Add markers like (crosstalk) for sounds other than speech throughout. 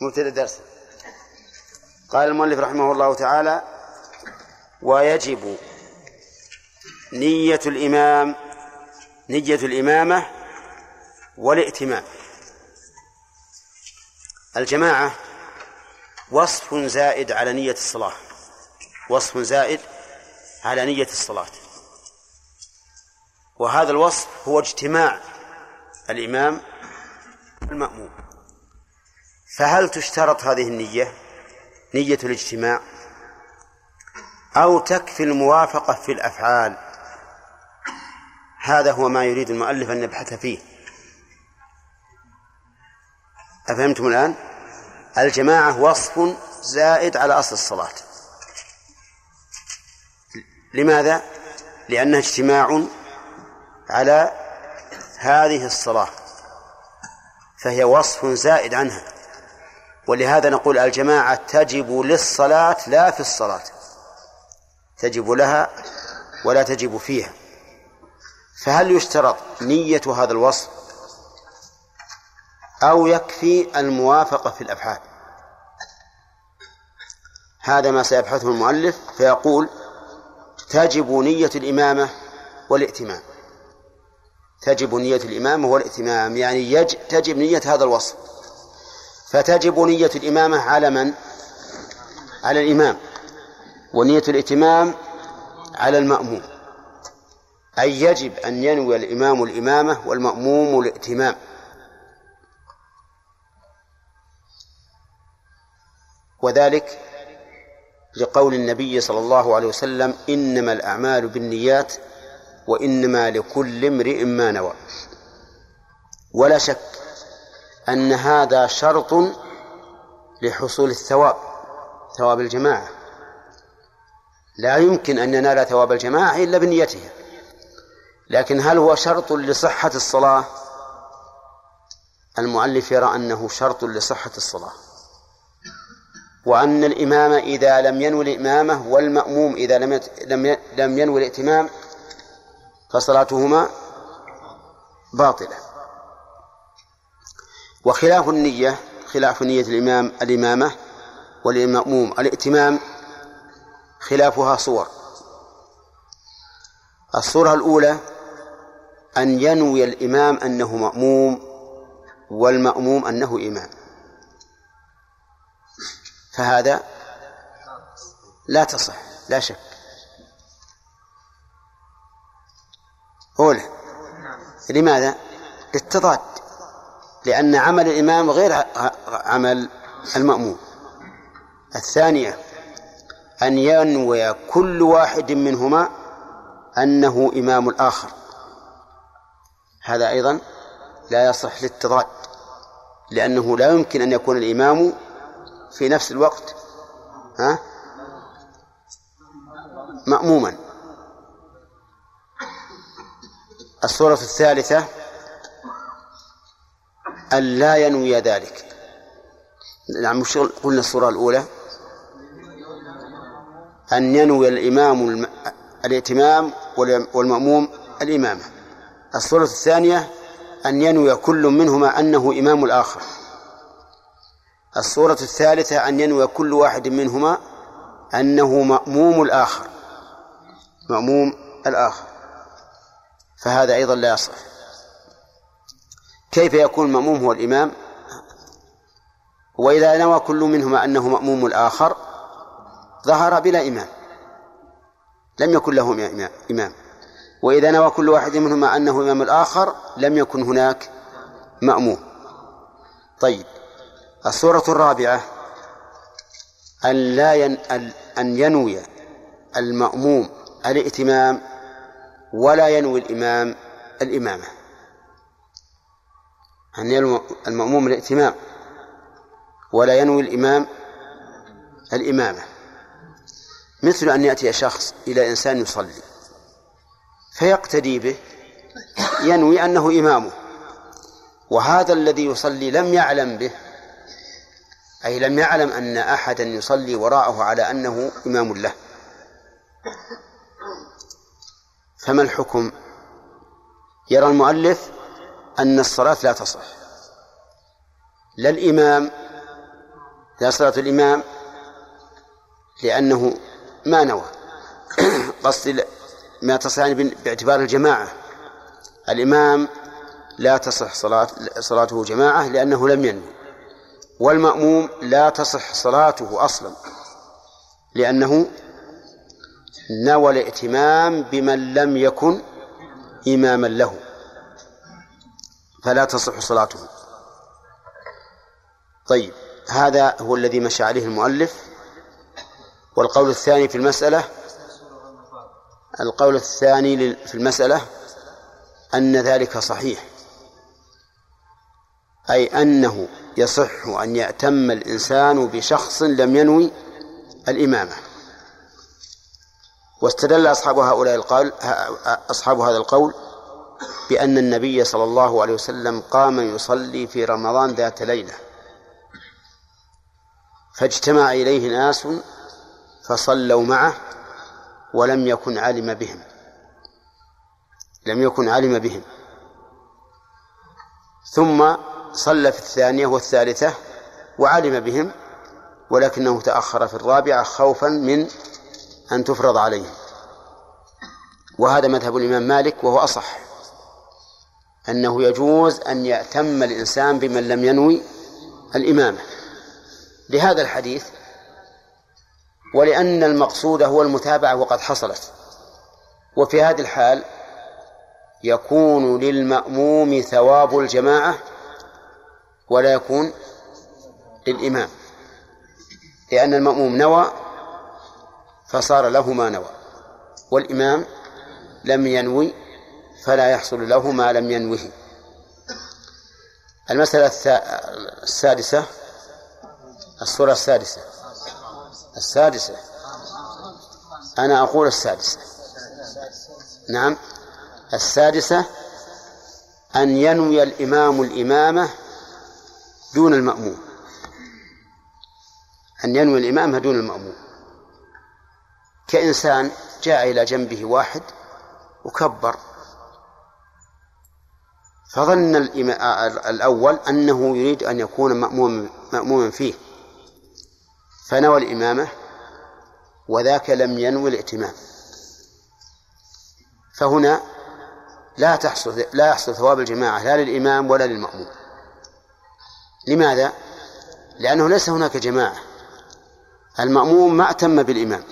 مبتدأ درس. قال المؤلف رحمه الله تعالى ويجب نية الإمام نية الإمامة والائتمام الجماعة وصف زائد على نية الصلاة. وصف زائد على نية الصلاة. وهذا الوصف هو اجتماع الإمام المأموم. فهل تشترط هذه النية؟ نية الاجتماع. أو تكفي الموافقة في الأفعال. هذا هو ما يريد المؤلف أن يبحث فيه. أفهمتم الآن؟ الجماعة وصف زائد على أصل الصلاة. لماذا؟ لأنها اجتماع على هذه الصلاة. فهي وصف زائد عنها. ولهذا نقول الجماعة تجب للصلاة لا في الصلاة. تجب لها ولا تجب فيها. فهل يشترط نية هذا الوصف؟ أو يكفي الموافقة في الأفعال هذا ما سيبحثه المؤلف فيقول تجب نية الإمامة والائتمام تجب نية الإمامة والائتمام يعني يج تجب نية هذا الوصف. فتجب نية الإمامة على من؟ على الإمام. ونية الائتمام على المأموم. أي يجب أن ينوي الإمام الإمامة والمأموم الائتمام وذلك لقول النبي صلى الله عليه وسلم إنما الأعمال بالنيات وإنما لكل امرئ ما نوى. ولا شك أن هذا شرط لحصول الثواب ثواب الجماعة. لا يمكن أن ينال ثواب الجماعة إلا بنيتها. لكن هل هو شرط لصحة الصلاة؟ المؤلف يرى أنه شرط لصحة الصلاة. وأن الإمام إذا لم ينوي الإمامة والمأموم إذا لم لم لم ينوي الائتمام فصلاتهما باطلة. وخلاف النية خلاف نية الإمام الإمامة والمأموم الائتمام خلافها صور. الصورة الأولى أن ينوي الإمام أنه مأموم والمأموم أنه إمام. فهذا لا تصح لا شك. أولى. لماذا؟ للتضاد. لأن عمل الإمام غير عمل المأموم. الثانية أن ينوي كل واحد منهما أنه إمام الآخر. هذا أيضا لا يصح للتضاد لأنه لا يمكن أن يكون الإمام في نفس الوقت ها مأموما. الصورة الثالثة أن لا ينوي ذلك. نعم مش قلنا الصورة الأولى. أن ينوي الإمام الائتمام والمأموم الإمامة. الصورة الثانية أن ينوي كل منهما أنه إمام الآخر. الصورة الثالثة أن ينوي كل واحد منهما أنه مأموم الآخر. مأموم الآخر. فهذا أيضا لا يصح. كيف يكون المأموم هو الإمام؟ وإذا نوى كل منهما أنه مأموم الآخر ظهر بلا إمام. لم يكن له إمام وإذا نوى كل واحد منهما أنه إمام الآخر لم يكن هناك مأموم. طيب الصورة الرابعة أن لا ين... أن ينوي المأموم الائتمام ولا ينوي الإمام الإمامة. أن ينوي المأموم الائتمام ولا ينوي الإمام الإمامة. مثل أن يأتي شخص إلى إنسان يصلي فيقتدي به ينوي أنه إمامه وهذا الذي يصلي لم يعلم به أي لم يعلم أن أحدا يصلي وراءه على أنه إمام له. فما الحكم؟ يرى المؤلف أن الصلاة لا تصح. لا الإمام لا صلاة الإمام لأنه ما نوى. (coughs) قصدي ما تصح باعتبار الجماعة. الإمام لا تصح صلاة صلاته جماعة لأنه لم ينوي. والمأموم لا تصح صلاته أصلا لأنه نوى الائتمام بمن لم يكن إماما له. فلا تصح صلاته. طيب هذا هو الذي مشى عليه المؤلف. والقول الثاني في المسألة القول الثاني في المسألة أن ذلك صحيح. أي أنه يصح أن يأتم الإنسان بشخص لم ينوي الإمامة. واستدل أصحاب هؤلاء القول أصحاب هذا القول بأن النبي صلى الله عليه وسلم قام يصلي في رمضان ذات ليلة. فاجتمع إليه ناس فصلوا معه ولم يكن علم بهم. لم يكن علم بهم. ثم صلى في الثانية والثالثة وعلم بهم ولكنه تأخر في الرابعة خوفا من أن تفرض عليه. وهذا مذهب الإمام مالك وهو أصح. أنه يجوز أن يأتم الإنسان بمن لم ينوي الإمامة. لهذا الحديث ولأن المقصود هو المتابعة وقد حصلت. وفي هذه الحال يكون للمأموم ثواب الجماعة ولا يكون للإمام. لأن المأموم نوى فصار له ما نوى والإمام لم ينوي فلا يحصل له ما لم ينوه. المسألة السادسة الصورة السادسة. السادسة. أنا أقول السادسة. نعم. السادسة أن ينوي الإمام الإمامة دون المأموم. أن ينوي الإمامة دون المأموم. كإنسان جاء إلى جنبه واحد وكبر. فظن الأول أنه يريد أن يكون مأموما مأموما فيه. فنوى الإمامة وذاك لم ينوي الائتمام فهنا لا تحصل لا يحصل ثواب الجماعة لا للإمام ولا للمأموم. لماذا؟ لأنه ليس هناك جماعة. المأموم ما أتم بالإمام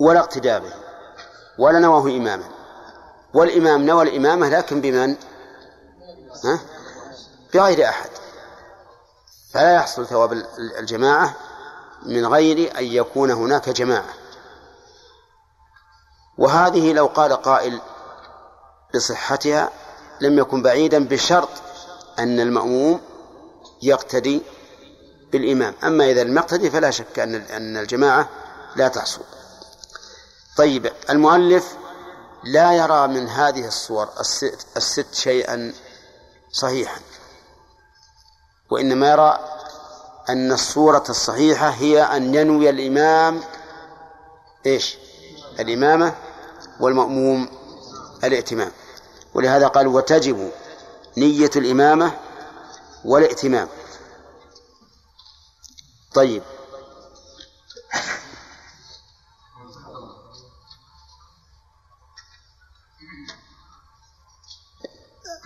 ولا اقتداء به ولا نواه إماما. والإمام نوى الإمامة لكن بمن؟ ها؟ بغير أحد. فلا يحصل ثواب الجماعة من غير أن يكون هناك جماعة. وهذه لو قال قائل بصحتها لم يكن بعيدا بشرط أن المأموم يقتدي بالإمام. أما إذا لم يقتدي فلا شك أن أن الجماعة لا تحصل. طيب المؤلف لا يرى من هذه الصور الست, الست شيئا صحيحا وإنما يرى أن الصورة الصحيحة هي أن ينوي الإمام إيش؟ الإمامة والمأموم الائتمام ولهذا قال وتجب نية الإمامة والائتمام طيب.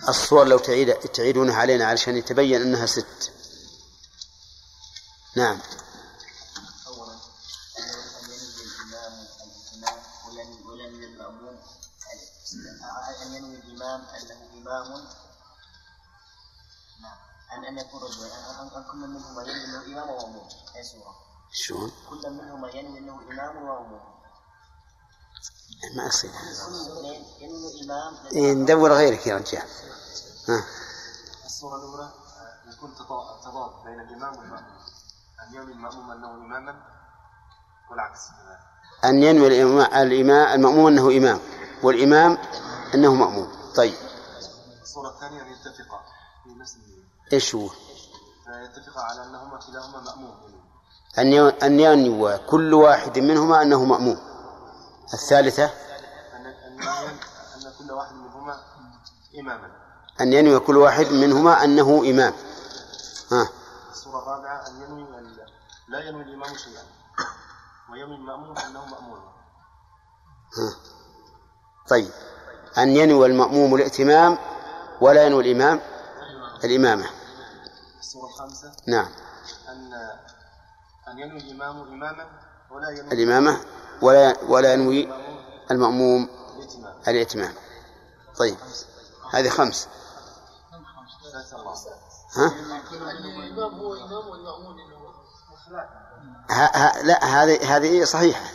الصور لو تعيد تعيدونها علينا علشان يتبين أنها ست. نعم. اولا أن ينوي الامام الامام ولن الماموم ان ينوي الامام انه امام نعم ان ان يكون رجلا أن كل منهما ينوي إنه إمام وماموم أي صورة؟ شلون؟ كل منهما ينوي إنه إمام وماموم ما أصير إيه ندور غيرك يا رجال. ها. الصورة الأولى يكون تضاد بين الإمام والمأموم. أن ينوي المأموم أنه إماما والعكس أن ينوي الإمام المأموم أنه إمام والإمام أنه مأموم. طيب. الصورة الثانية أن يتفقا في نفس إيش هو؟ يتفقا على أنهما كلاهما مأموم. أن أن ينوي كل واحد منهما أنه مأموم. الثالثة؟ أن أن كل واحد منهما إماما. أن ينوي كل واحد منهما أنه إمام. ها. الصورة الرابعة أن ينوي لا ينوي الإمام شيئا وينوي المأموم أنه مأمون ها. طيب. أن ينوي المأموم الائتمام ولا ينوي الإمام الإمامة. الصورة الخامسة؟ نعم. أن أن ينوي الإمام إماما الإمامة ولا ولا ينوي المأموم الائتمام طيب هذه خمس. ها؟ الإمام هو إمام ها ها لا هذه هذه صحيحة.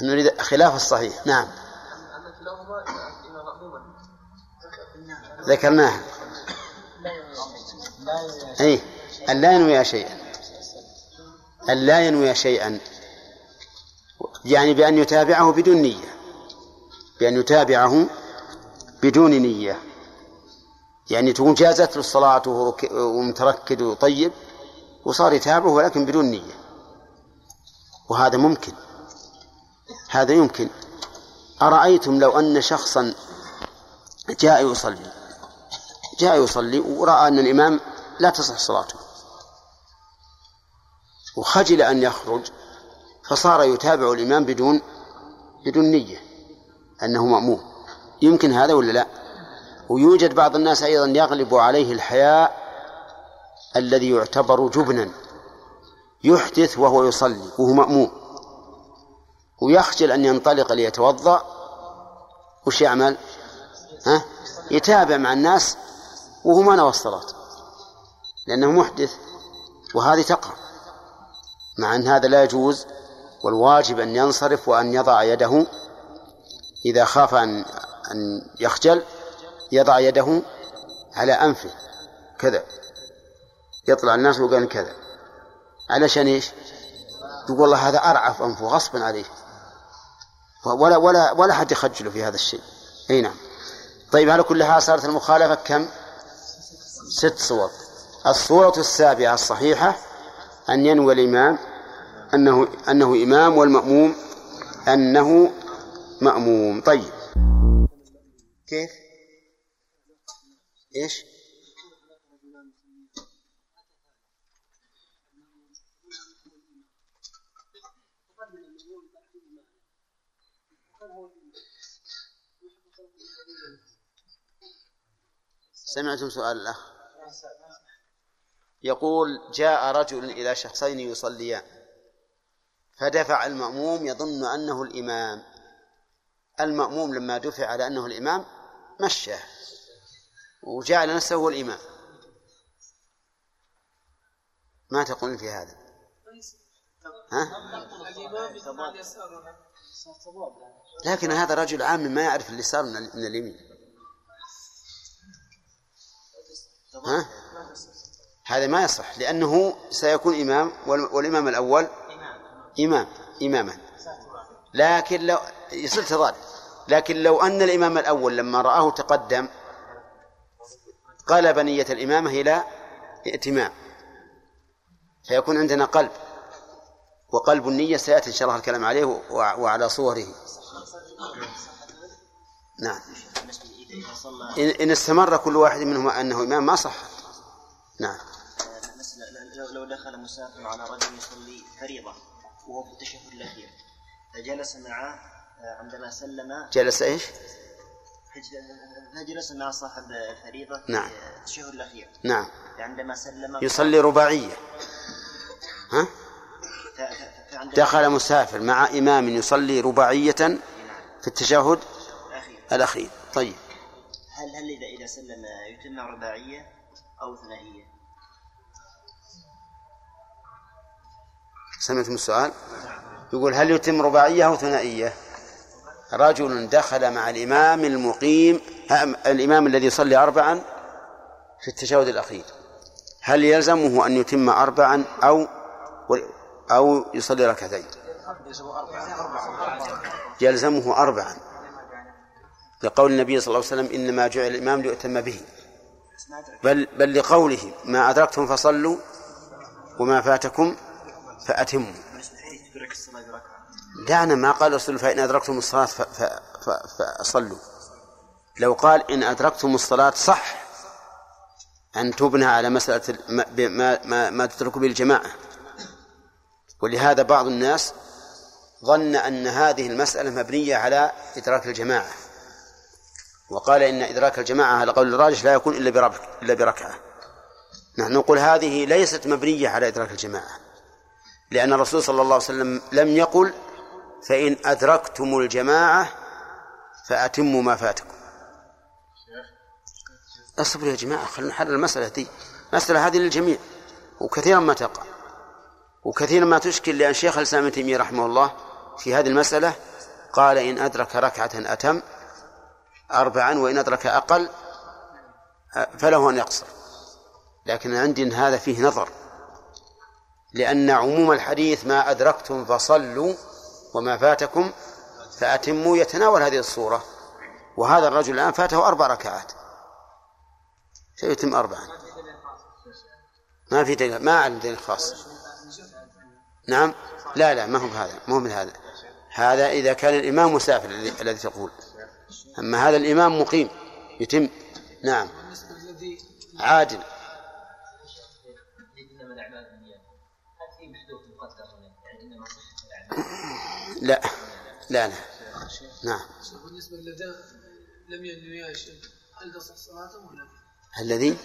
نريد خلاف الصحيح. نعم. ذكرناها. أي أن لا ينوي شيئا. أن لا ينوي شيئا. يعني بأن يتابعه بدون نية. بأن يتابعه بدون نية. يعني تكون جازت له الصلاة ومتركد وطيب وصار يتابعه ولكن بدون نية. وهذا ممكن. هذا يمكن. أرأيتم لو أن شخصا جاء يصلي؟ جاء يصلي ورأى أن الإمام لا تصح صلاته. وخجل أن يخرج فصار يتابع الإمام بدون بدون نية أنه مأموم. يمكن هذا ولا لا؟ ويوجد بعض الناس أيضا يغلب عليه الحياء الذي يعتبر جبنا. يحدث وهو يصلي وهو مأموم. ويخجل أن ينطلق ليتوضأ. وش يعمل؟ ها؟ يتابع مع الناس وهو ما نوى الصلاة. لأنه محدث وهذه تقع. مع أن هذا لا يجوز والواجب أن ينصرف وأن يضع يده إذا خاف أن أن يخجل يضع يده على أنفه كذا. يطلع الناس وقال كذا. علشان إيش؟ يقول والله هذا أرعف أنفه غصبا عليه. ولا ولا ولا حد يخجله في هذا الشيء. أي نعم. طيب على كل حال صارت المخالفة كم؟ ست صور. الصورة السابعة الصحيحة أن ينوي الإمام أنه أنه إمام والمأموم أنه مأموم طيب كيف؟ إيش؟ سمعتم سؤال الأخ يقول جاء رجل إلى شخصين يصليان فدفع المأموم يظن أنه الإمام المأموم لما دفع على أنه الإمام مشاه وجعل نفسه هو الإمام ما تقولون في هذا ها؟ لكن هذا رجل عام ما يعرف اليسار من اليمين ها؟ هذا ما يصح لأنه سيكون إمام وال- والإمام الأول إمام إماما. لكن لو يصير تضاد لكن لو أن الإمام الأول لما رآه تقدم قلب نية الإمامة إلى ائتمام فيكون عندنا قلب وقلب النية سيأتي إن شاء الله الكلام عليه وع- وعلى صوره. نعم. إن استمر كل واحد منهما أنه إمام ما صح. نعم. لو دخل مسافر على رجل يصلي فريضة. وهو في التشهد الأخير. فجلس معه آه، عندما سلم. جلس فج- فجلس مع صاحب الفريضة نعم. التشهد الأخير. نعم. عندما سلم. يصلي رباعية. ها؟ دخل مسافر مع إمام يصلي رباعية في التشهد الأخير. الأخير. طيب. هل هل إذا إذا سلم يتم رباعية أو ثنائية؟ سمعتم السؤال؟ يقول هل يتم رباعية أو ثنائية؟ رجل دخل مع الإمام المقيم الإمام الذي يصلي أربعا في التشهد الأخير. هل يلزمه أن يتم أربعا أو أو يصلي ركعتين؟ يلزمه أربعا. لقول النبي صلى الله عليه وسلم إنما جعل الإمام ليؤتم به. بل بل لقوله ما أدركتم فصلوا وما فاتكم فأتموا. دعنا ما قال الرسول فإن أدركتم الصلاة فصلوا لو قال إن أدركتم الصلاة صح أن تبنى على مسألة ما, ما, ما, تترك به الجماعة ولهذا بعض الناس ظن أن هذه المسألة مبنية على إدراك الجماعة. وقال إن إدراك الجماعة على قول الراجح لا يكون إلا إلا بركعة. نحن نقول هذه ليست مبنية على إدراك الجماعة. لأن الرسول صلى الله عليه وسلم لم يقل فإن أدركتم الجماعة فأتموا ما فاتكم. اصبروا يا جماعة خلينا نحرر المسألة دي. المسألة هذه للجميع وكثيرا ما تقع. وكثيرا ما تشكل لأن شيخ الإسلام ابن تيمية رحمه الله في هذه المسألة قال إن أدرك ركعة أتم أربعا وإن أدرك أقل فله أن يقصر. لكن عندي إن هذا فيه نظر. لأن عموم الحديث ما أدركتم فصلوا وما فاتكم فأتموا يتناول هذه الصورة. وهذا الرجل الآن فاته أربع ركعات. سيتم أربعا. ما في دليل ما أعلم دليل خاص. نعم؟ لا لا ما هو بهذا ما هو من هذا. هذا إذا كان الإمام مسافر الذي تقول. أما هذا الإمام مقيم يتم. نعم. عادل. لا لا لا. نعم. بالنسبة للذين لم ينويا هل تصح صلاتهم ولا لا؟ الذي؟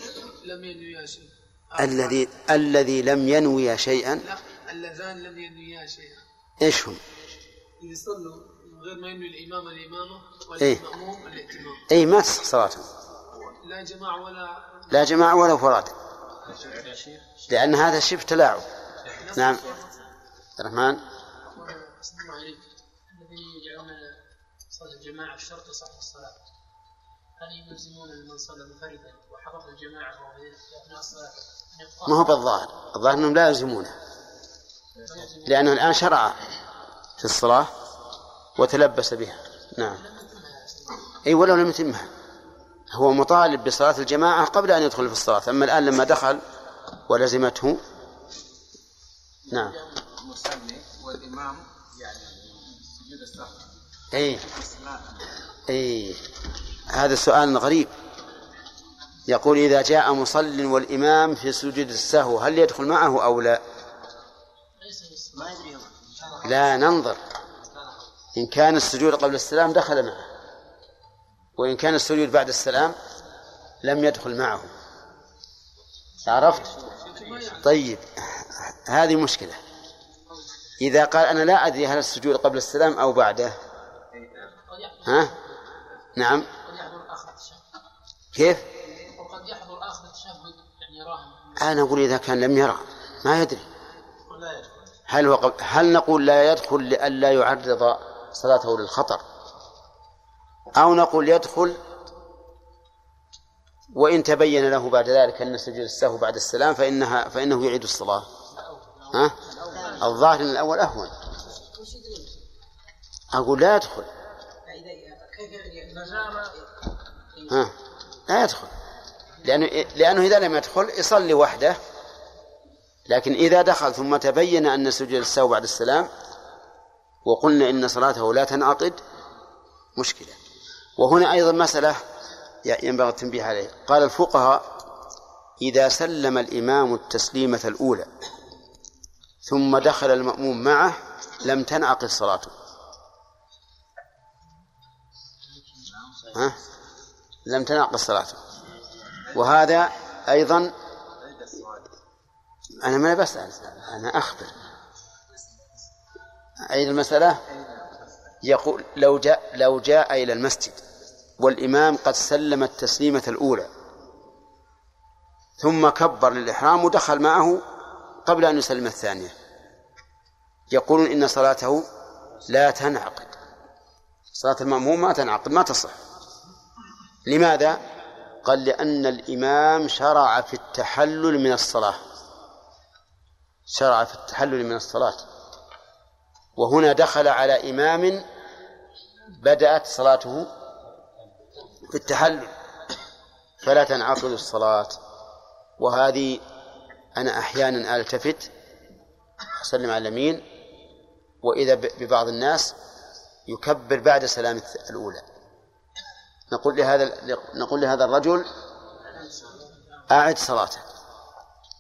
لم ينويا شيء الذي الذي لم ينوي شيئا؟ اللذان لم ينويا شيئا إيش هم؟ إذا صلوا من غير ما ينوي الإمام الإمامة إيه. والمأموم الائتمام اي ما تصح صلاتهم لا جماعة ولا لا جماعة ولا فراد لأن هذا شبه تلاعب. نعم. عبد الرحمن. أسلم عليك الذين يجعلون صلاة الجماعة صحة الصلاة. هل يلزمون من صلى منفردا وحضر الجماعة في أثناء الصلاة ما هو بالظاهر. الظاهر أنهم لا يلزمونه. لأنه الآن شرع في الصلاة وتلبس بها. نعم. أي ولو لم يتمها. هو مطالب بصلاة الجماعة قبل أن يدخل في الصلاة. أما الآن لما دخل ولزمته نعم. مصلي والإمام أي أي هذا سؤال غريب. يقول إذا جاء مصل والإمام في سجود السهو هل يدخل معه أو لا؟ لا ننظر. إن كان السجود قبل السلام دخل معه. وإن كان السجود بعد السلام لم يدخل معه. عرفت؟ طيب هذه مشكلة. إذا قال أنا لا أدري هل السجود قبل السلام أو بعده. ها؟ نعم. كيف؟ وقد يحضر آخر التشهد يعني أنا أقول إذا كان لم يرى. ما يدري. هل هو قبل هل نقول لا يدخل لئلا يعرض صلاته للخطر؟ أو نقول يدخل وإن تبين له بعد ذلك أن سجود السهو بعد السلام فإنها فإنه يعيد الصلاة. ها؟ الظاهر أن الأول أهون. أقول لا يدخل. ها لا يدخل. لأنه لأنه إذا لم يدخل يصلي وحده. لكن إذا دخل ثم تبين أن سجود السهو بعد السلام وقلنا إن صلاته لا تنعقد مشكلة. وهنا أيضا مسألة ينبغي التنبيه عليه. قال الفقهاء إذا سلم الإمام التسليمة الأولى ثم دخل المأموم معه لم تنعقد صلاته. ها؟ لم تنعقد صلاته. وهذا أيضا أنا ما بسأل أنا أخبر. أين المسألة؟ يقول لو جاء لو جاء إلى المسجد والإمام قد سلم التسليمة الأولى ثم كبر للإحرام ودخل معه قبل أن يسلم الثانية. يقولون إن صلاته لا تنعقد. صلاة المأموم ما تنعقد ما تصح. لماذا؟ قال لأن الإمام شرع في التحلل من الصلاة. شرع في التحلل من الصلاة. وهنا دخل على إمام بدأت صلاته في التحلل. فلا تنعقد الصلاة. وهذه أنا أحيانا ألتفت أسلم على اليمين وإذا ببعض الناس يكبر بعد سلام الأولى. نقول لهذا نقول لهذا الرجل أعد صلاتك.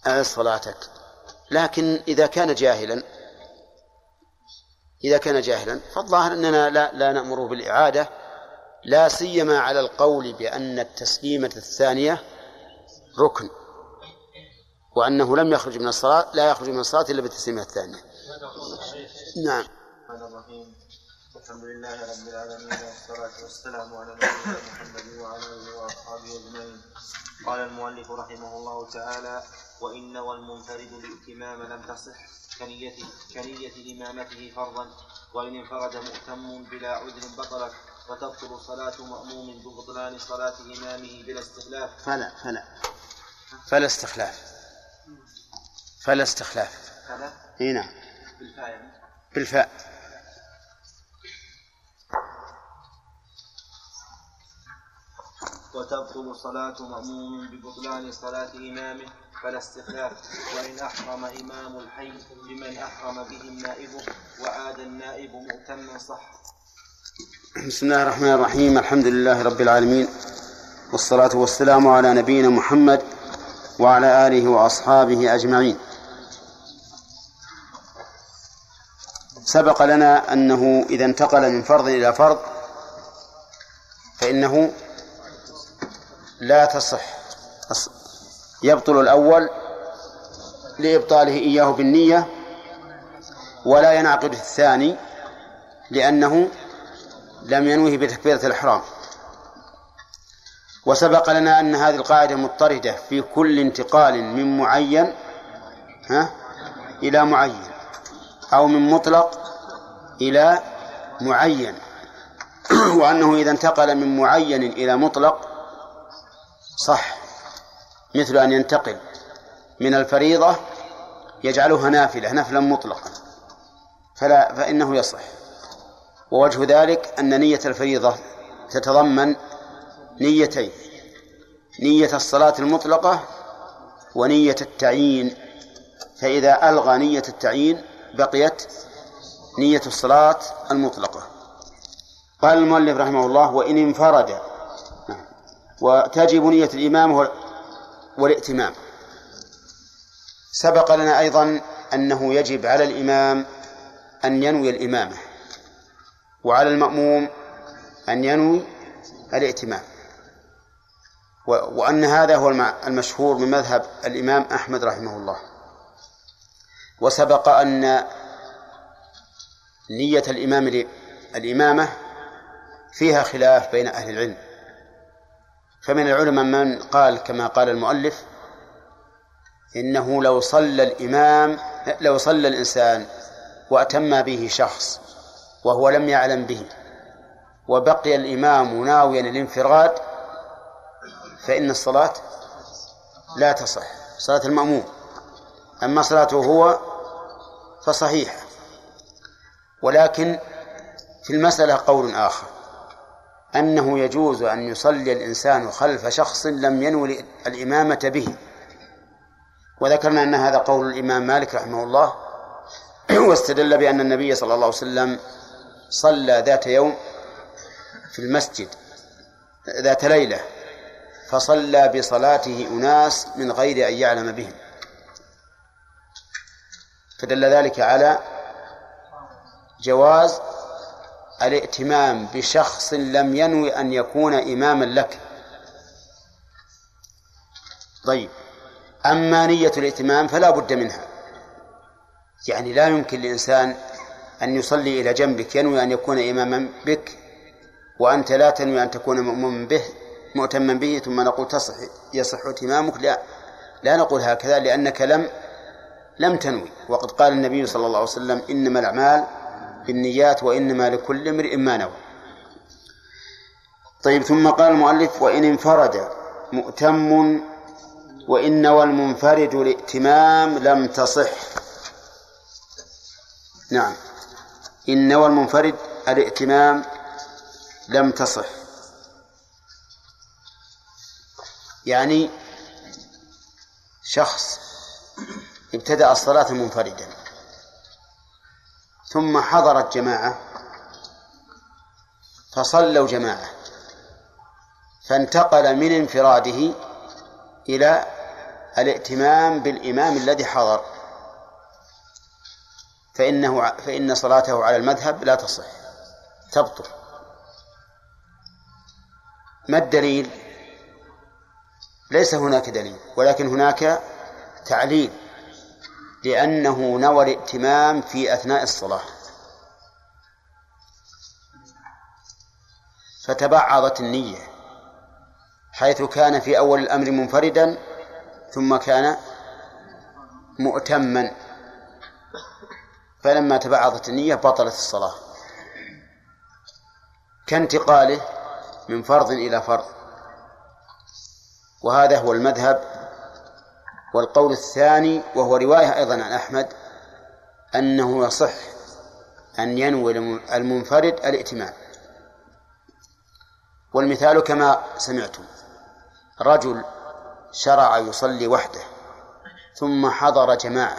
أعد صلاتك. لكن إذا كان جاهلا إذا كان جاهلا فالظاهر أننا لا, لا نأمره بالإعادة لا سيما على القول بأن التسليمة الثانية ركن. وأنه لم يخرج من الصلاة لا يخرج من الصلاة إلا بالتسليمة الثانية. نعم. الحمد لله رب العالمين والصلاة والسلام على نبينا محمد وعلى آله وأصحابه أجمعين. قال المؤلف رحمه الله تعالى وإن والمنفرد الائتمام لم تصح كنية كنية إمامته فرضا وإن انفرد مؤتم بلا عذر بطلت وتبطل صلاة مأموم ببطلان صلاة إمامه بلا استخلاف. فلا فلا. فلا استخلاف. فلا استخلاف. فلا إي نعم. بالفاء يعني؟ بالفاء. وتبطل صلاة مأموم ببطلان صلاة إمامه فلا استخلاف. وإن أحرم إمام الحي بمن أحرم به النائب وعاد النائب مؤتما صح. بسم الله الرحمن الرحيم. الحمد لله رب العالمين. والصلاة والسلام على نبينا محمد وعلى آله وأصحابه أجمعين. سبق لنا أنه إذا انتقل من فرض إلى فرض فإنه لا تصح. يبطل الأول لإبطاله إياه بالنية ولا ينعقد الثاني لأنه لم ينوه بتكبيرة الإحرام. وسبق لنا أن هذه القاعدة مضطردة في كل انتقال من معين ها إلى معين. أو من مطلق إلى معين. (clears throat) وأنه إذا انتقل من معين إلى مطلق صح مثل أن ينتقل من الفريضة يجعلها نافلة نفلا مطلقا. فلا فإنه يصح. ووجه ذلك أن نية الفريضة تتضمن نيتين نية الصلاة المطلقة ونية التعيين. فإذا ألغى نية التعيين بقيت نية الصلاة المطلقة. قال المؤلف رحمه الله وإن انفرد. وتجب نية الإمام والائتمام سبق لنا أيضا أنه يجب على الإمام أن ينوي الإمامة وعلى المأموم أن ينوي الائتمام وأن هذا هو المشهور من مذهب الإمام أحمد رحمه الله. وسبق أن نية الإمام الإمامة فيها خلاف بين أهل العلم. فمن العلماء من قال كما قال المؤلف إنه لو صلى الإمام لو صلى الإنسان وأتم به شخص وهو لم يعلم به وبقي الإمام ناويا الانفراد فإن الصلاة لا تصح صلاة المأموم. أما صلاته هو فصحيحة ولكن في المسألة قول آخر. أنه يجوز أن يصلي الإنسان خلف شخص لم ينوي الإمامة به. وذكرنا أن هذا قول الإمام مالك رحمه الله. واستدل بأن النبي صلى الله عليه وسلم صلى ذات يوم في المسجد ذات ليلة فصلى بصلاته أناس من غير أن يعلم بهم. فدل ذلك على جواز الائتمام بشخص لم ينوي أن يكون إماما لك. طيب أما نية الائتمام فلا بد منها. يعني لا يمكن لإنسان أن يصلي إلى جنبك ينوي أن يكون إماما بك وأنت لا تنوي أن تكون مؤمنا به مؤتما به ثم نقول تصح يصح ائتمامك لا. لا نقول هكذا لأنك لم لم تنوي. وقد قال النبي صلى الله عليه وسلم إنما الأعمال بالنيات وإنما لكل امرئ ما نوى. طيب ثم قال المؤلف وإن انفرد مؤتم وإن نوى المنفرد الائتمام لم تصح. نعم. إن نوى المنفرد الائتمام لم تصح. يعني شخص ابتدأ الصلاة منفردا. ثم حضرت جماعة فصلوا جماعة فانتقل من انفراده إلى الائتمام بالإمام الذي حضر. فإنه فإن صلاته على المذهب لا تصح تبطل. ما الدليل؟ ليس هناك دليل ولكن هناك تعليل. لأنه نوى الائتمام في أثناء الصلاة. فتبعضت النية حيث كان في أول الأمر منفردا ثم كان مؤتما. فلما تبعضت النية بطلت الصلاة. كانتقاله من فرض إلى فرض. وهذا هو المذهب والقول الثاني وهو رواية أيضا عن أحمد أنه يصح أن ينوي المنفرد الائتمام والمثال كما سمعتم رجل شرع يصلي وحده ثم حضر جماعة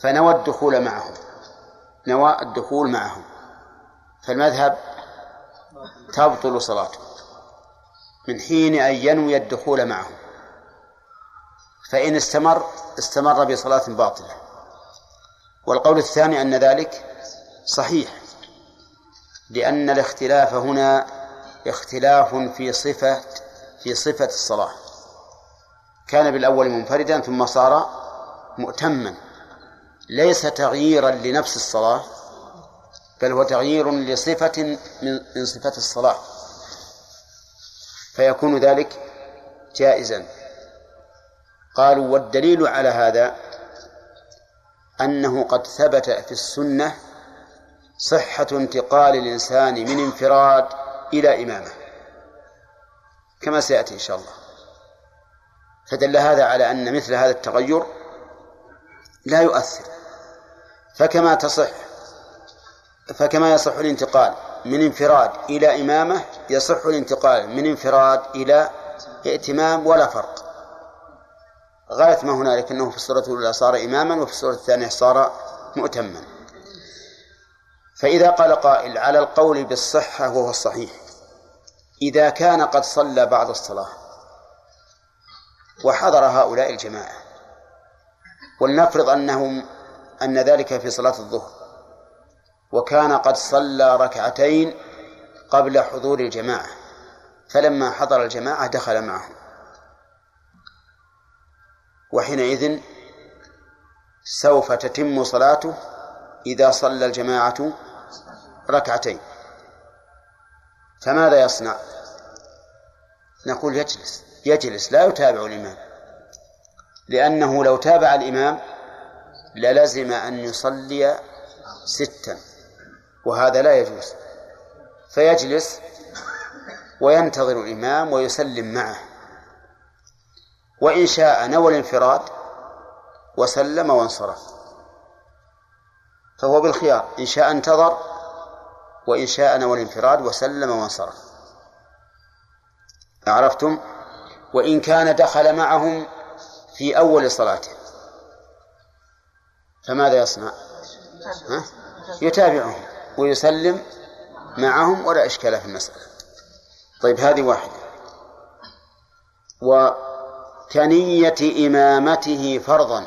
فنوى الدخول معهم نوى الدخول معهم فالمذهب تبطل صلاته من حين أن ينوي الدخول معهم. فإن استمر استمر بصلاة باطلة. والقول الثاني أن ذلك صحيح لأن الاختلاف هنا اختلاف في صفة في صفة الصلاة. كان بالأول منفردا ثم صار مؤتما. ليس تغييرا لنفس الصلاة بل هو تغيير لصفة من صفات الصلاة. فيكون ذلك جائزا. قالوا والدليل على هذا أنه قد ثبت في السنة صحة انتقال الإنسان من انفراد إلى إمامة. كما سيأتي إن شاء الله. فدل هذا على أن مثل هذا التغير لا يؤثر. فكما تصح فكما يصح الانتقال من انفراد إلى إمامة يصح الانتقال من انفراد إلى ائتمام ولا فرق. غاية ما هنالك أنه في الصورة الأولى صار إماما وفي الصورة الثانية صار مؤتما. فإذا قال قائل على القول بالصحة وهو الصحيح إذا كان قد صلى بعض الصلاة وحضر هؤلاء الجماعة ولنفرض أنهم أن ذلك في صلاة الظهر وكان قد صلى ركعتين قبل حضور الجماعة فلما حضر الجماعة دخل معهم. وحينئذ سوف تتم صلاته إذا صلى الجماعة ركعتين. فماذا يصنع؟ نقول يجلس يجلس لا يتابع الإمام. لأنه لو تابع الإمام للزم أن يصلي ستا وهذا لا يجوز. فيجلس وينتظر الإمام ويسلم معه. وإن شاء نوى الانفراد وسلم وانصرف. فهو بالخيار إن شاء انتظر وإن شاء نوى الانفراد وسلم وانصرف. عرفتم؟ وإن كان دخل معهم في أول صلاته. فماذا يصنع؟ ها؟ يتابعهم ويسلم معهم ولا إشكال في المسألة. طيب هذه واحدة. وكنية إمامته فرضا.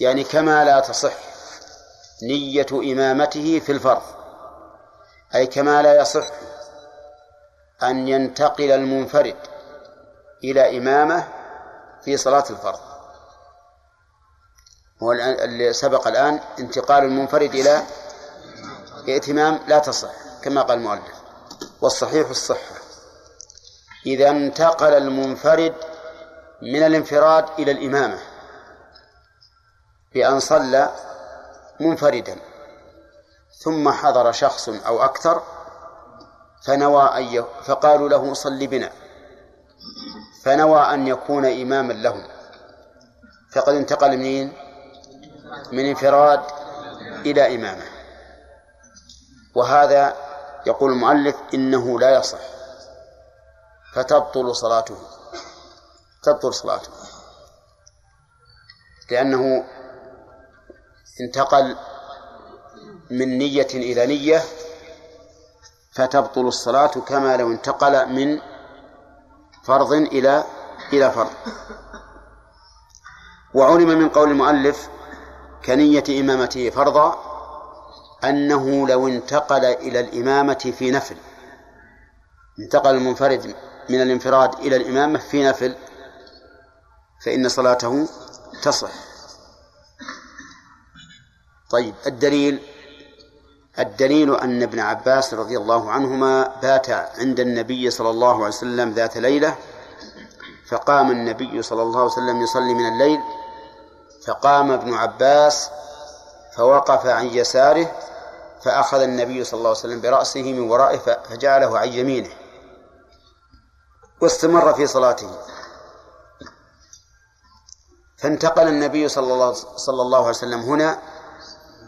يعني كما لا تصح نية إمامته في الفرض. أي كما لا يصح أن ينتقل المنفرد إلى إمامة في صلاة الفرض. هو اللي سبق الآن انتقال المنفرد إلى ائتمام لا تصح كما قال المؤلف. والصحيح الصحة. إذا انتقل المنفرد من الانفراد إلى الإمامة بأن صلى منفردا ثم حضر شخص أو أكثر فنوى أن فقالوا له صل بنا فنوى أن يكون إماما لهم فقد انتقل منين؟ من انفراد إلى إمامة. وهذا يقول المؤلف إنه لا يصح فتبطل صلاته. تبطل صلاته. لأنه انتقل من نية إلى نية فتبطل الصلاة كما لو انتقل من فرض إلى إلى فرض. وعلم من قول المؤلف كنية إمامته فرضا أنه لو انتقل إلى الإمامة في نفل انتقل المنفرد من الانفراد إلى الإمامة في نفل فإن صلاته تصح. طيب الدليل الدليل أن ابن عباس رضي الله عنهما بات عند النبي صلى الله عليه وسلم ذات ليلة فقام النبي صلى الله عليه وسلم يصلي من الليل فقام ابن عباس فوقف عن يساره فأخذ النبي صلى الله عليه وسلم برأسه من ورائه فجعله عن يمينه واستمر في صلاته. فانتقل النبي صلى الله صلى الله عليه وسلم هنا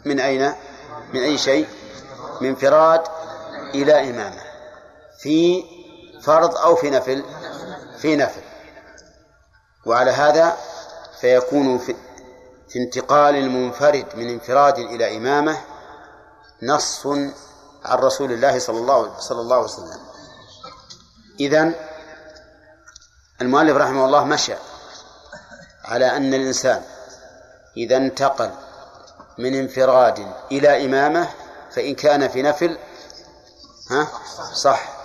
من أين؟ من أي شيء؟ من انفراد إلى إمامة. في فرض أو في نفل؟ في نفل. وعلى هذا فيكون في, في انتقال المنفرد من انفراد إلى إمامة نص عن رسول الله صلى الله صلى الله عليه وسلم. إذن المؤلف رحمه الله مشى. على أن الإنسان إذا انتقل من انفراد إلى إمامة فإن كان في نفل ها؟ صح.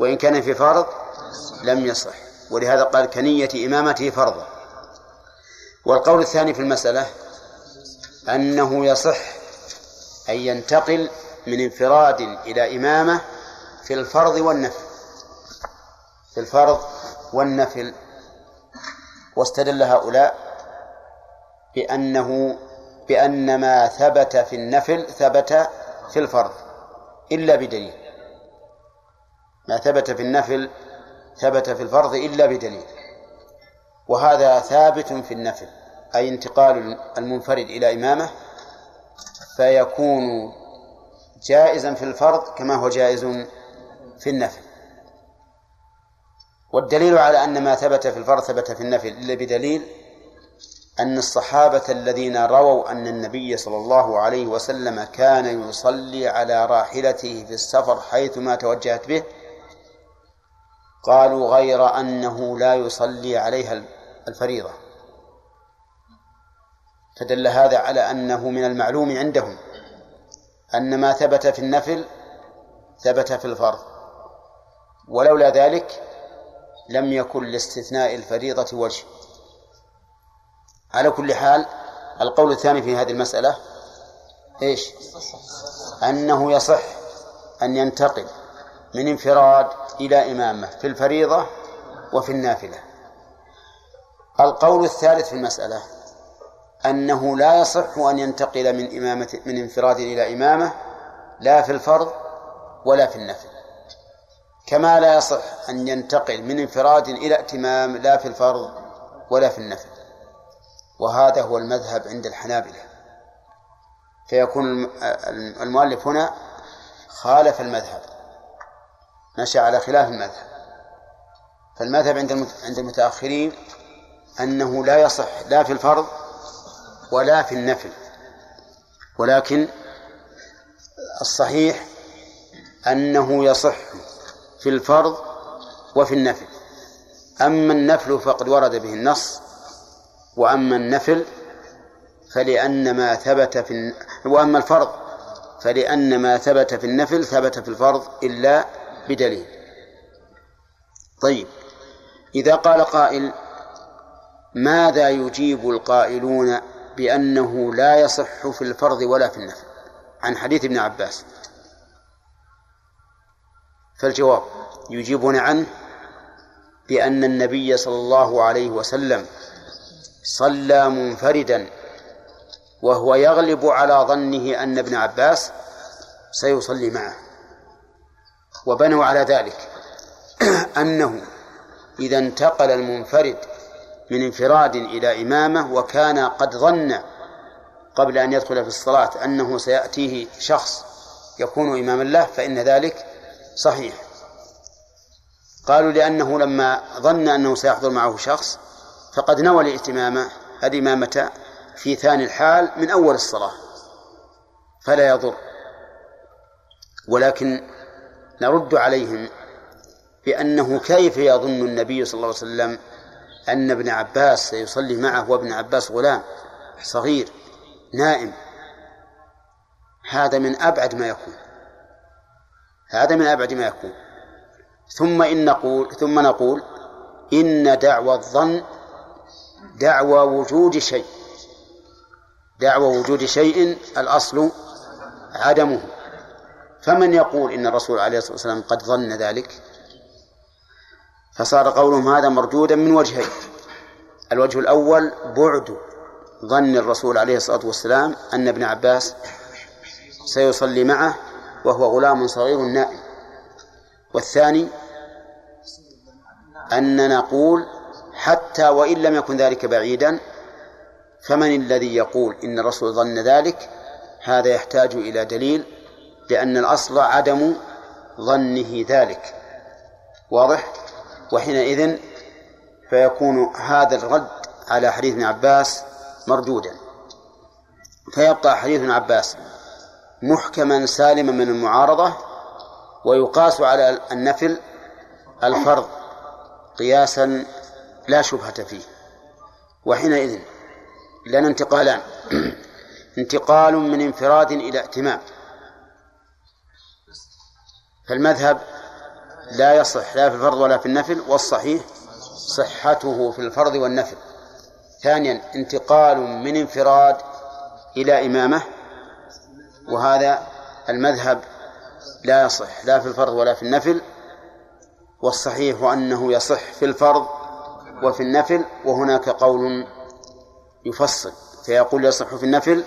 وإن كان في فرض لم يصح. ولهذا قال كنية إمامته فرضا والقول الثاني في المسألة أنه يصح أن ينتقل من انفراد إلى إمامة في الفرض والنفل. في الفرض والنفل. واستدل هؤلاء بأنه بأن ما ثبت في النفل ثبت في الفرض إلا بدليل. ما ثبت في النفل ثبت في الفرض إلا بدليل. وهذا ثابت في النفل أي انتقال المنفرد إلى إمامة فيكون جائزا في الفرض كما هو جائز في النفل. والدليل على أن ما ثبت في الفرض ثبت في النفل إلا بدليل أن الصحابة الذين رووا أن النبي صلى الله عليه وسلم كان يصلي على راحلته في السفر حيثما توجهت به قالوا غير أنه لا يصلي عليها الفريضة. فدل هذا على أنه من المعلوم عندهم أن ما ثبت في النفل ثبت في الفرض. ولولا ذلك لم يكن لاستثناء الفريضة وجه. على كل حال القول الثاني في هذه المسألة إيش؟ أنه يصح أن ينتقل من انفراد إلى إمامة في الفريضة وفي النافلة. القول الثالث في المسألة أنه لا يصح أن ينتقل من إمامة من انفراد إلى إمامة لا في الفرض ولا في النفل. كما لا يصح أن ينتقل من انفراد إلى ائتمام لا في الفرض ولا في النفل وهذا هو المذهب عند الحنابلة. فيكون المؤلف هنا خالف المذهب. مشى على خلاف المذهب. فالمذهب عند عند المتأخرين أنه لا يصح لا في الفرض ولا في النفل ولكن الصحيح أنه يصح. في الفرض وفي النفل. أما النفل فقد ورد به النص وأما النفل فلأن ما ثبت في وأما الفرض فلأن ما ثبت في النفل ثبت في الفرض إلا بدليل. طيب إذا قال قائل ماذا يجيب القائلون بأنه لا يصح في الفرض ولا في النفل؟ عن حديث ابن عباس. فالجواب يجيبون عنه بأن النبي صلى الله عليه وسلم صلى منفردا وهو يغلب على ظنه أن ابن عباس سيصلي معه وبنوا على ذلك (clears throat) أنه إذا انتقل المنفرد من انفراد إلى إمامة وكان قد ظن قبل أن يدخل في الصلاة أنه سيأتيه شخص يكون إماما له فإن ذلك صحيح. قالوا لأنه لما ظن أنه سيحضر معه شخص فقد نوى الائتمام الإمامة في ثاني الحال من أول الصلاة. فلا يضر. ولكن نرد عليهم بأنه كيف يظن النبي صلى الله عليه وسلم أن ابن عباس سيصلي معه وابن عباس غلام صغير نائم؟ هذا من أبعد ما يكون. هذا من أبعد ما يكون. ثم إن نقول ثم نقول إن دعوى الظن دعوى وجود شيء. دعوى وجود شيء الأصل عدمه. فمن يقول إن الرسول عليه الصلاة والسلام قد ظن ذلك؟ فصار قولهم هذا مردودا من وجهين. الوجه الأول بعد ظن الرسول عليه الصلاة والسلام أن ابن عباس سيصلي معه وهو غلام صغير نائم. والثاني أن نقول حتى وإن لم يكن ذلك بعيدا فمن الذي يقول إن الرسول ظن ذلك؟ هذا يحتاج إلى دليل لأن الأصل عدم ظنه ذلك. واضح؟ وحينئذ فيكون هذا الرد على حديث ابن عباس مردودا. فيبقى حديث ابن عباس محكما سالما من المعارضة ويقاس على النفل الفرض قياسا لا شبهة فيه. وحينئذ لنا انتقالان. (clears throat) انتقال من انفراد إلى ائتمام فالمذهب لا يصح لا في الفرض ولا في النفل والصحيح صحته في الفرض والنفل. ثانيا انتقال من انفراد إلى إمامة. وهذا المذهب لا يصح لا في الفرض ولا في النفل. والصحيح أنه يصح في الفرض وفي النفل وهناك قول يفصل فيقول يصح في النفل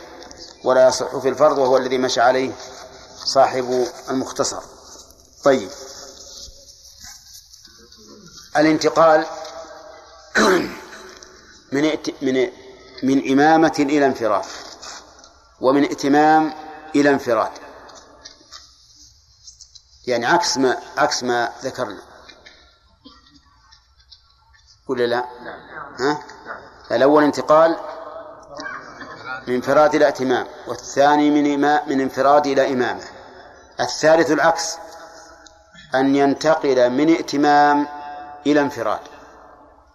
ولا يصح في الفرض وهو الذي مشى عليه صاحب المختصر. طيب. الانتقال من من من إمامة إلى انفراد ومن ائتمام إلى انفراد يعني عكس ما عكس ما ذكرنا ولا لا؟ ها؟ الأول انتقال من انفراد إلى ائتمام والثاني من إماء من انفراد إلى إمامة الثالث العكس أن ينتقل من ائتمام إلى انفراد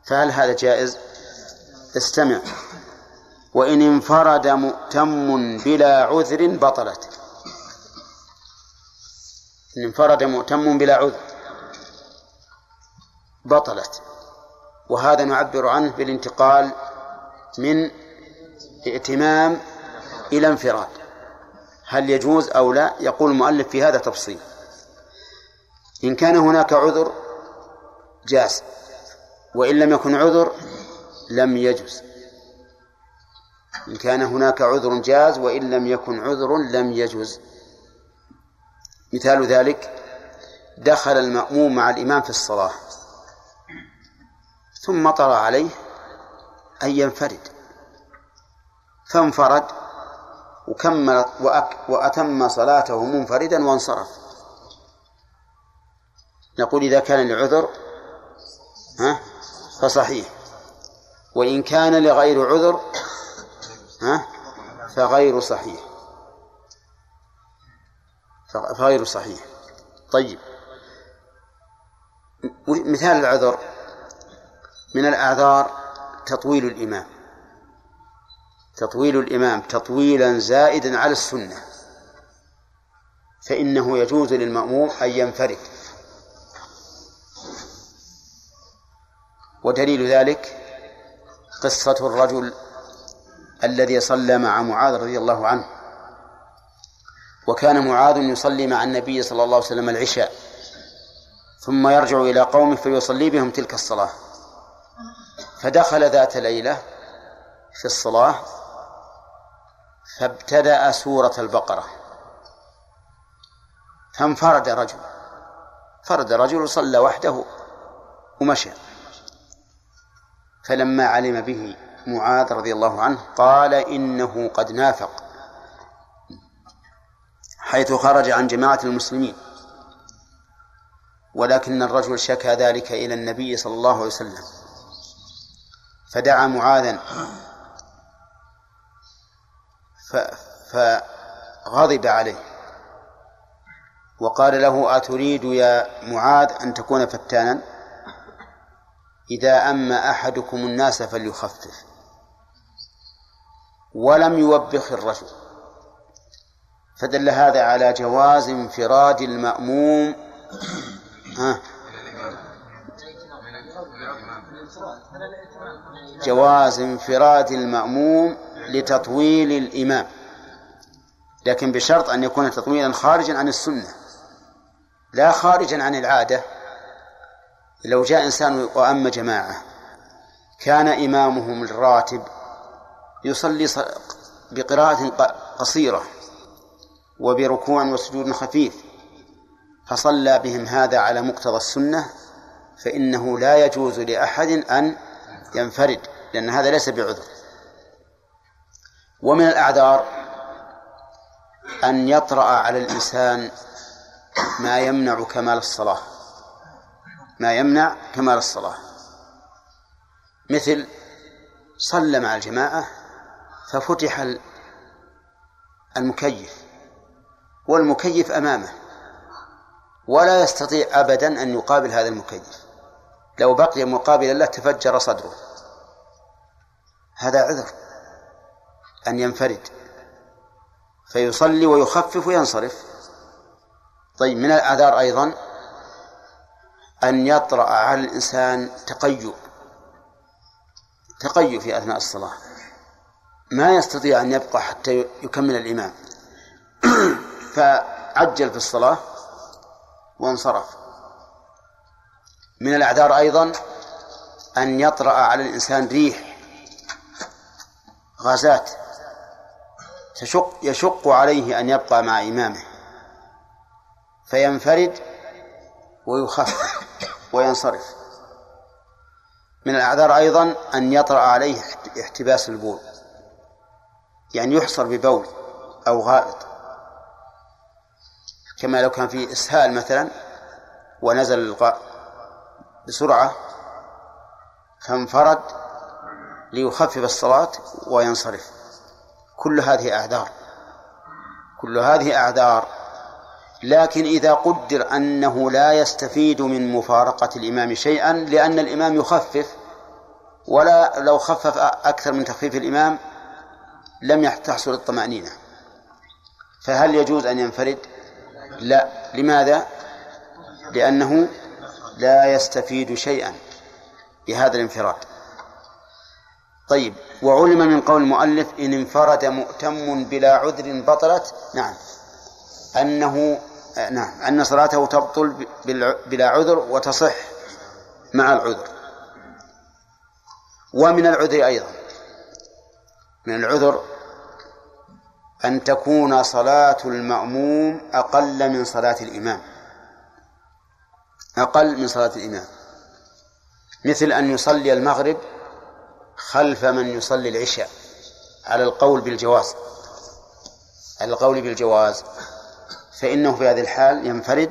فهل هذا جائز؟ استمع وإن انفرد مؤتم بلا عذر بطلت. إن انفرد مؤتم بلا عذر بطلت. وهذا نعبر عنه بالانتقال من ائتمام إلى انفراد. هل يجوز أو لا؟ يقول المؤلف في هذا تفصيل. إن كان هناك عذر جاز. وإن لم يكن عذر لم يجز إن كان هناك عذر جاز وإن لم يكن عذر لم يجز مثال ذلك دخل المأموم مع الإمام في الصلاة ثم طرأ عليه أن ينفرد. فانفرد وكمل وأتم صلاته منفردا وانصرف. نقول إذا كان لعذر ها؟ فصحيح. وإن كان لغير عذر ها؟ فغير صحيح. فغير صحيح. طيب. مثال العذر. من الأعذار تطويل الإمام. تطويل الإمام تطويلا زائدا على السنة. فإنه يجوز للمأموم أن ينفرد. ودليل ذلك قصة الرجل الذي صلى مع معاذ رضي الله عنه. وكان معاذ يصلي مع النبي صلى الله عليه وسلم العشاء ثم يرجع إلى قومه فيصلي بهم تلك الصلاة. فدخل ذات ليلة في الصلاة فابتدأ سورة البقرة. فانفرد رجل فرد رجل وصلى وحده ومشى. فلما علم به معاذ رضي الله عنه قال إنه قد نافق حيث خرج عن جماعة المسلمين ولكن الرجل شكى ذلك إلى النبي صلى الله عليه وسلم فدعا معاذا فغضب عليه وقال له أتريد يا معاذ أن تكون فتانا؟ إذا أما أحدكم الناس فليخفف. ولم يوبخ الرجل. فدل هذا على جواز انفراد المأموم. ها؟ جواز انفراد المأموم لتطويل الإمام. لكن بشرط أن يكون تطويلا خارجا عن السنة. لا خارجا عن العادة. لو جاء إنسان وأم جماعة كان إمامهم الراتب يصلي بقراءة قصيرة وبركوع وسجود خفيف فصلى بهم هذا على مقتضى السنة فإنه لا يجوز لأحد أن ينفرد لأن هذا ليس بعذر. ومن الأعذار أن يطرأ على الإنسان ما يمنع كمال الصلاة. ما يمنع كمال الصلاة. مثل صلى مع الجماعة ففتح المكيف والمكيف أمامه ولا يستطيع أبدا أن يقابل هذا المكيف. لو بقي مقابلا له تفجر صدره. هذا عذر أن ينفرد. فيصلي ويخفف وينصرف. طيب من الأعذار أيضا؟ أن يطرأ على الإنسان تقيؤ تقيؤ في أثناء الصلاة. ما يستطيع أن يبقى حتى يكمل الإمام. (clears throat) فعجل في الصلاة وانصرف. من الأعذار أيضا أن يطرأ على الإنسان ريح غازات تشق يشق عليه أن يبقى مع إمامه. فينفرد ويخفف وينصرف. من الأعذار أيضا أن يطرأ عليه احتباس البول. يعني يحصر ببول أو غائط. كما لو كان في إسهال مثلا ونزل الغاء بسرعة فانفرد ليخفف الصلاة وينصرف. كل هذه أعذار. كل هذه أعذار. لكن إذا قدر أنه لا يستفيد من مفارقة الإمام شيئا لأن الإمام يخفف ولا لو خفف أكثر من تخفيف الإمام لم تحصل الطمأنينة. فهل يجوز أن ينفرد؟ لا. لماذا؟ لأنه لا يستفيد شيئا بهذا الانفراد. طيب وعلم من قول المؤلف إن انفرد مؤتم بلا عذر بطلت؟ نعم. أنه نعم أن صلاته تبطل بلا عذر وتصح مع العذر. ومن العذر أيضا. من العذر أن تكون صلاة المأموم أقل من صلاة الإمام. أقل من صلاة الإمام. مثل أن يصلي المغرب خلف من يصلي العشاء. على القول بالجواز. على القول بالجواز. فإنه في هذه الحال ينفرد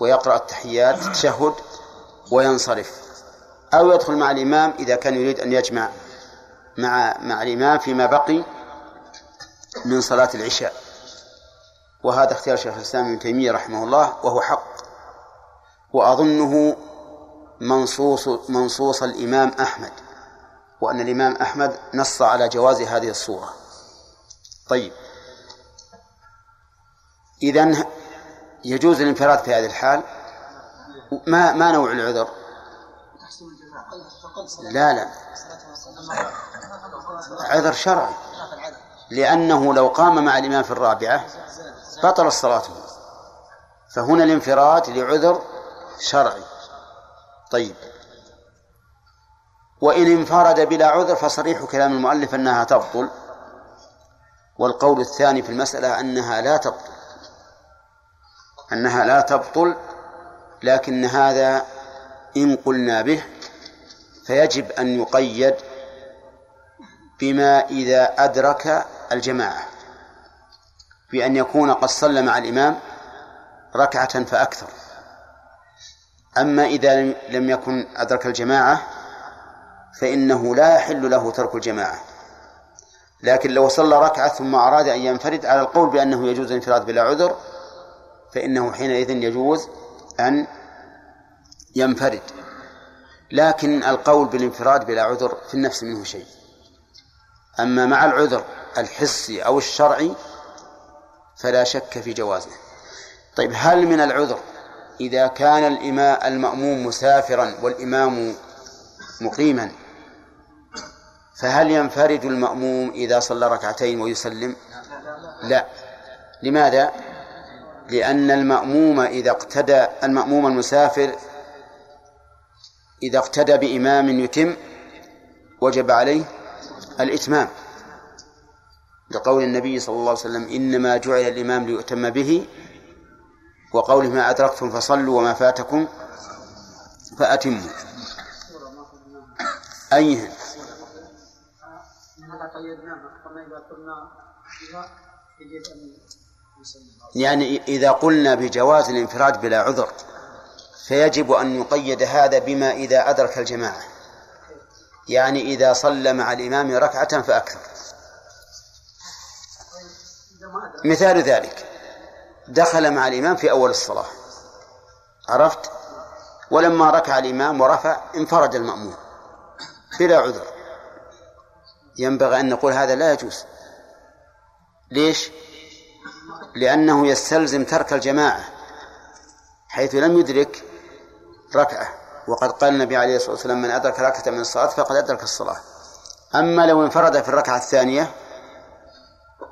ويقرأ التحيات التشهد وينصرف. أو يدخل مع الإمام إذا كان يريد أن يجمع مع مع الإمام فيما بقي من صلاة العشاء. وهذا اختيار شيخ الإسلام ابن تيمية رحمه الله وهو حق. وأظنه منصوص منصوص الإمام أحمد وأن الإمام أحمد نص على جواز هذه الصورة. طيب. إذن يجوز الانفراد في هذه الحال؟ ما ما نوع العذر؟ لا لا. عذر شرعي. لأنه لو قام مع الإمام في الرابعة بطل صلاته فهنا الانفراد لعذر شرعي. طيب. وإن انفرد بلا عذر فصريح كلام المؤلف أنها تبطل. والقول الثاني في المسألة أنها لا تبطل. أنها لا تبطل لكن هذا إن قلنا به فيجب أن يقيد بما إذا أدرك الجماعة بأن يكون قد صلى مع الإمام ركعة فأكثر. أما إذا لم يكن أدرك الجماعة فإنه لا يحل له ترك الجماعة. لكن لو صلى ركعة ثم أراد أن ينفرد على القول بأنه يجوز الانفراد بلا عذر فإنه حينئذ يجوز أن ينفرد. لكن القول بالانفراد بلا عذر في النفس منه شيء. أما مع العذر الحسي أو الشرعي فلا شك في جوازه. طيب هل من العذر إذا كان الإمام المأموم مسافرا والإمام مقيما فهل ينفرد المأموم إذا صلى ركعتين ويسلم؟ لا. لماذا؟ لأن المأموم إذا اقتدى المأموم المسافر إذا اقتدى بإمام يتم وجب عليه الإتمام لقول النبي صلى الله عليه وسلم إنما جعل الإمام ليؤتم به وقوله ما أدركتم فصلوا وما فاتكم فأتموا. أيهن يعني إذا قلنا بجواز الانفراد بلا عذر فيجب أن يقيد هذا بما إذا أدرك الجماعة. يعني إذا صلى مع الإمام ركعة فأكثر. مثال ذلك. دخل مع الإمام في أول الصلاة. عرفت؟ ولما ركع الإمام ورفع انفرد المأمون. بلا عذر. ينبغي أن نقول هذا لا يجوز. ليش؟ لأنه يستلزم ترك الجماعة حيث لم يدرك ركعة. وقد قال النبي عليه الصلاة والسلام من أدرك ركعة من الصلاة فقد أدرك الصلاة. أما لو انفرد في الركعة الثانية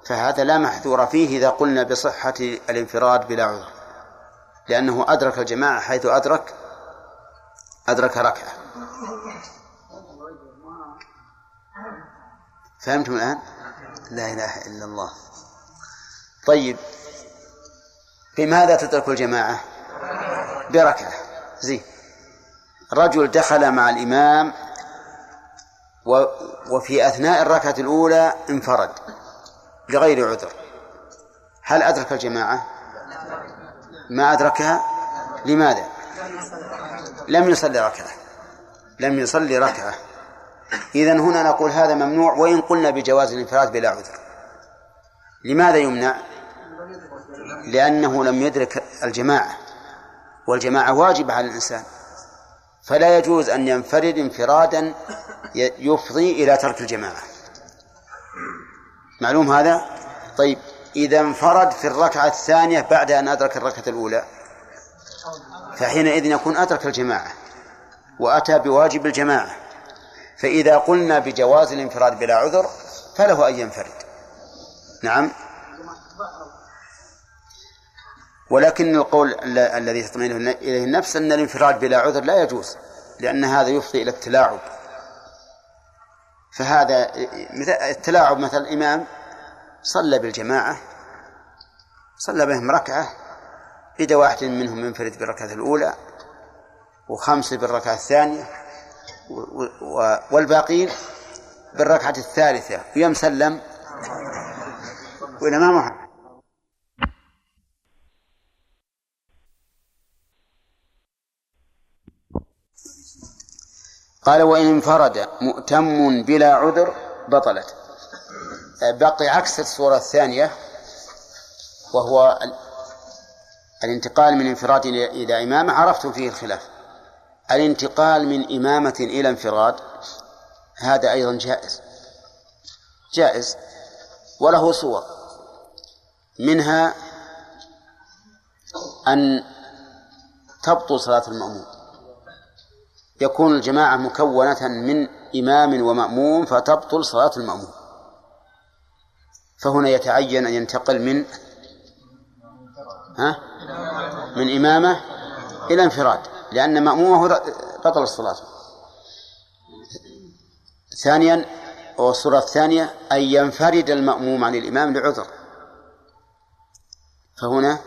فهذا لا محذور فيه إذا قلنا بصحة الانفراد بلا عذر لأنه أدرك الجماعة حيث أدرك أدرك ركعة. فهمتم الآن؟ لا إله إلا الله. طيب بماذا تترك الجماعة؟ بركعة. زين. رجل دخل مع الإمام وفي أثناء الركعة الأولى انفرد بغير عذر هل أدرك الجماعة؟ ما أدركها لماذا؟ لم يصلي ركعة لم يصلي ركعة إذا هنا نقول هذا ممنوع وإن قلنا بجواز الانفراد بلا عذر لماذا يمنع؟ لأنه لم يدرك الجماعة والجماعة واجبة على الإنسان فلا يجوز أن ينفرد انفرادا يفضي إلى ترك الجماعة. معلوم هذا؟ طيب إذا انفرد في الركعة الثانية بعد أن أدرك الركعة الأولى فحينئذ يكون أدرك الجماعة وأتى بواجب الجماعة. فإذا قلنا بجواز الانفراد بلا عذر فله أن ينفرد. نعم؟ ولكن القول الذي تطمئن إليه النفس أن الانفراد بلا عذر لا يجوز لأن هذا يفضي إلى التلاعب. فهذا التلاعب مثل الإمام صلى بالجماعة صلى بهم ركعة إذا واحد منهم ينفرد بالركعة الأولى وخمسة بالركعة الثانية والباقين بالركعة الثالثة ويوم سلم وإلى ما محمد قال وإن انفرد مؤتم بلا عذر بطلت. بقي عكس الصورة الثانية وهو الانتقال من انفراد إلى إمامة. عرفتم فيه الخلاف. الانتقال من إمامة إلى انفراد هذا أيضا جائز. جائز وله صور. منها أن تبطل صلاة المأموم. يكون الجماعة مكونة من إمام ومأموم فتبطل صلاة المأموم. فهنا يتعين أن ينتقل من ها؟ من إمامة إلى انفراد لأن مأمومه بطل الصلاة. ثانيا والصورة الثانية أن ينفرد المأموم عن الإمام لعذر. فهنا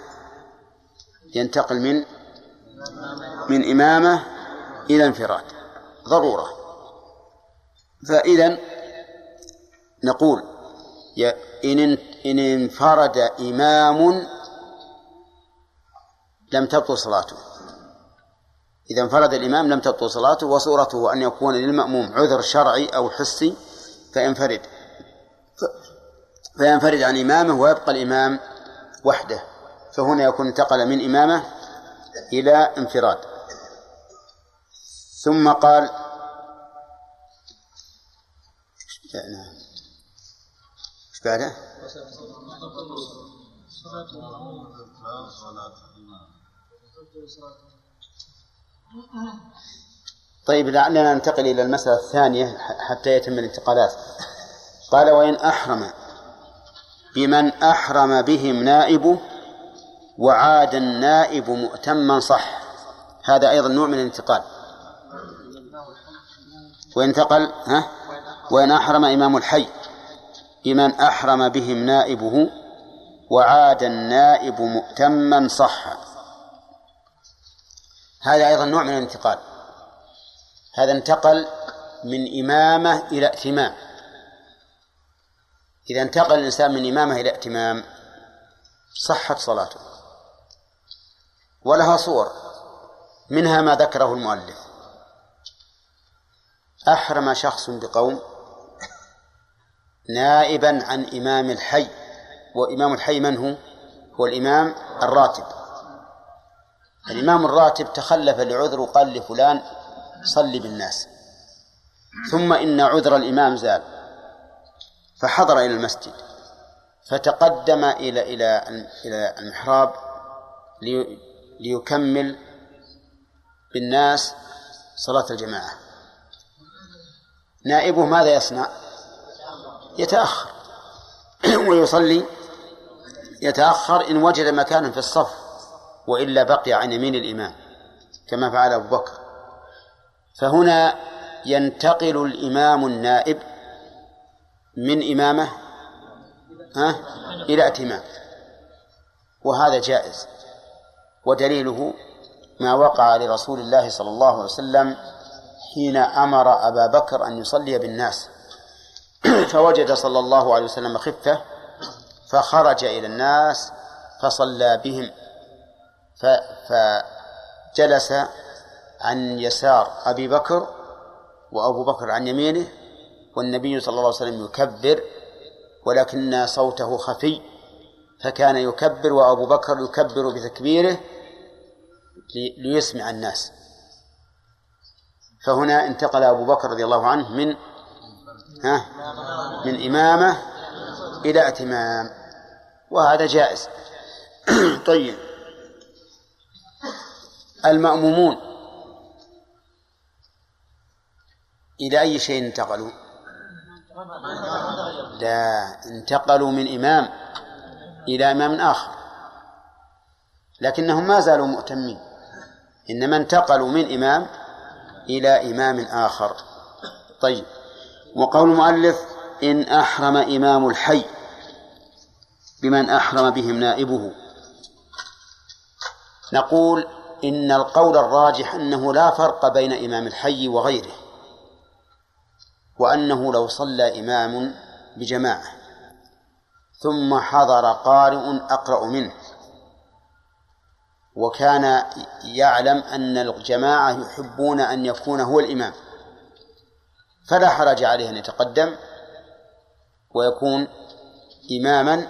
ينتقل من من إمامة إلى انفراد. ضرورة. فإذا نقول إن انفرد إمام لم تبطل صلاته. إذا انفرد الإمام لم تبطل صلاته وصورته أن يكون للمأموم عذر شرعي أو حسي فينفرد. فينفرد عن إمامه ويبقى الإمام وحده. فهنا يكون انتقل من إمامة إلى انفراد. ثم قال إيش بعده؟ طيب لعلنا ننتقل إلى المسألة الثانية حتى يتم الانتقالات. قال وإن أحرم بمن أحرم بهم نائبه وعاد النائب مؤتما صح. هذا أيضا نوع من الانتقال. وانتقل ها؟ وإن أحرم إمام الحي. بمن أحرم بهم نائبه وعاد النائب مؤتما صح هذا أيضا نوع من الانتقال. هذا انتقل من إمامة إلى ائتمام إذا انتقل الإنسان من إمامة إلى ائتمام صحت صلاته. ولها صور منها ما ذكره المؤلف. أحرم شخص بقوم نائبا عن إمام الحي وإمام الحي من هو؟ هو الإمام الراتب. الإمام الراتب تخلف لعذر وقال لفلان صلي بالناس. ثم إن عذر الإمام زال فحضر إلى المسجد فتقدم إلى إلى إلى المحراب ليكمل بالناس صلاة الجماعة. نائبه ماذا يصنع؟ يتأخر. (clears throat) ويصلي. يتأخر إن وجد مكانا في الصف وإلا بقي عن يمين الإمام كما فعل أبو بكر. فهنا ينتقل الإمام النائب من إمامة ها إلى ائتمام وهذا جائز. ودليله ما وقع لرسول الله صلى الله عليه وسلم حين أمر أبا بكر أن يصلي بالناس. (clears throat) فوجد صلى الله عليه وسلم خفة فخرج إلى الناس فصلى بهم. فجلس عن يسار أبي بكر وأبو بكر عن يمينه والنبي صلى الله عليه وسلم يكبر ولكن صوته خفي فكان يكبر وأبو بكر يكبر بتكبيره ليسمع الناس. فهنا انتقل أبو بكر رضي الله عنه من ها؟ من إمامة إلى ائتمام وهذا جائز. (clears throat) طيب. المأمومون. إلى أي شيء انتقلوا؟ لا انتقلوا من إمام إلى إمام آخر. لكنهم ما زالوا مؤتمين. إنما انتقلوا من إمام إلى إمام آخر. طيب. وقول المؤلف إن أحرم إمام الحي بمن أحرم بهم نائبه. نقول إن القول الراجح أنه لا فرق بين إمام الحي وغيره وأنه لو صلى إمام بجماعة ثم حضر قارئ أقرأ منه. وكان يعلم أن الجماعة يحبون أن يكون هو الإمام. فلا حرج عليه أن يتقدم ويكون إماما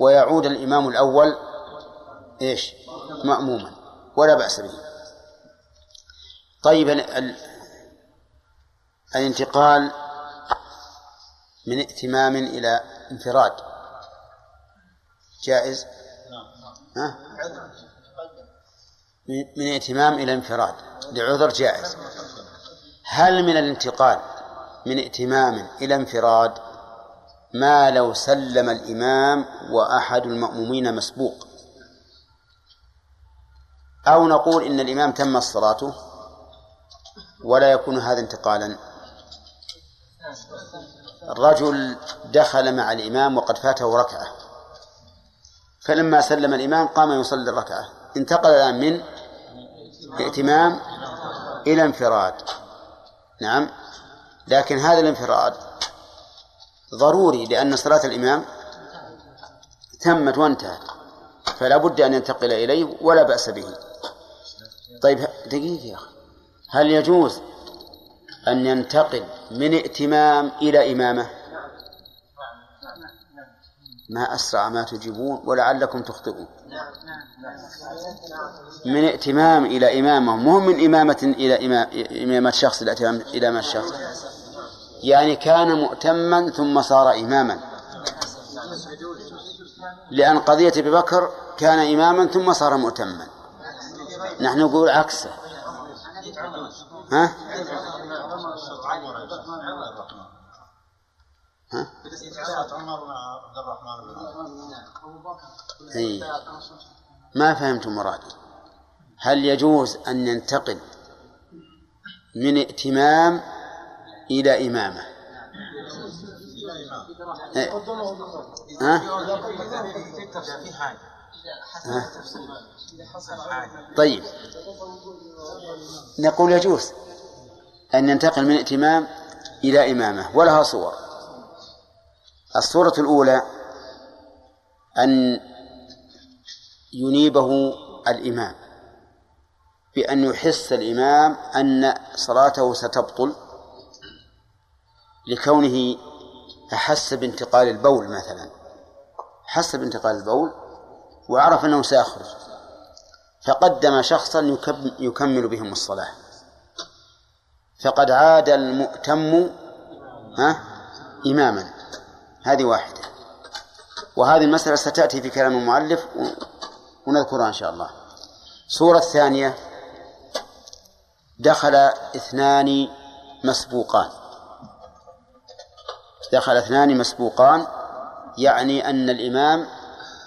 ويعود الإمام الأول إيش؟ مأموما ولا بأس به. طيب الانتقال من ائتمام إلى انفراد. جائز؟ ها؟ من ائتمام إلى انفراد لعذر جائز. هل من الانتقال من ائتمام إلى انفراد ما لو سلم الإمام وأحد المأمومين مسبوق؟ أو نقول إن الإمام تم صلاته ولا يكون هذا انتقالا؟ الرجل دخل مع الإمام وقد فاته ركعة فلما سلم الإمام قام يصلي الركعة انتقل الآن من ائتمام إلى انفراد. نعم. لكن هذا الانفراد ضروري لأن صلاة الإمام تمت وانتهت فلا بد أن ينتقل إليه ولا بأس به. طيب دقيقة يا أخي. هل يجوز أن ينتقل من ائتمام إلى إمامة؟ ما أسرع ما تجيبون ولعلكم تخطئون. من ائتمام إلى إمامة مو من إمامة إلى إمام إمامة شخص إلى إلى إمامة شخص. يعني كان مؤتما ثم صار إماما. لأن قضية أبي بكر كان إماما ثم صار مؤتما. نحن نقول عكسه. ها؟ ها؟ أي. ما فهمت مرادي هل يجوز أن ينتقل من ائتمام إلى إمامة إيه. ها؟ طيب نقول يجوز أن ينتقل من ائتمام إلى إمامة ولها صور الصورة الأولى أن ينيبه الإمام بأن يحس الإمام أن صلاته ستبطل لكونه أحس بانتقال البول مثلا. حس بانتقال البول وعرف أنه سيخرج. فقدم شخصا يكمل بهم الصلاة. فقد عاد المؤتم ها إماما. هذه واحدة. وهذه المسألة ستأتي في كلام المؤلف ونذكرها إن شاء الله. صورة ثانية دخل اثنان مسبوقان. دخل اثنان مسبوقان يعني أن الإمام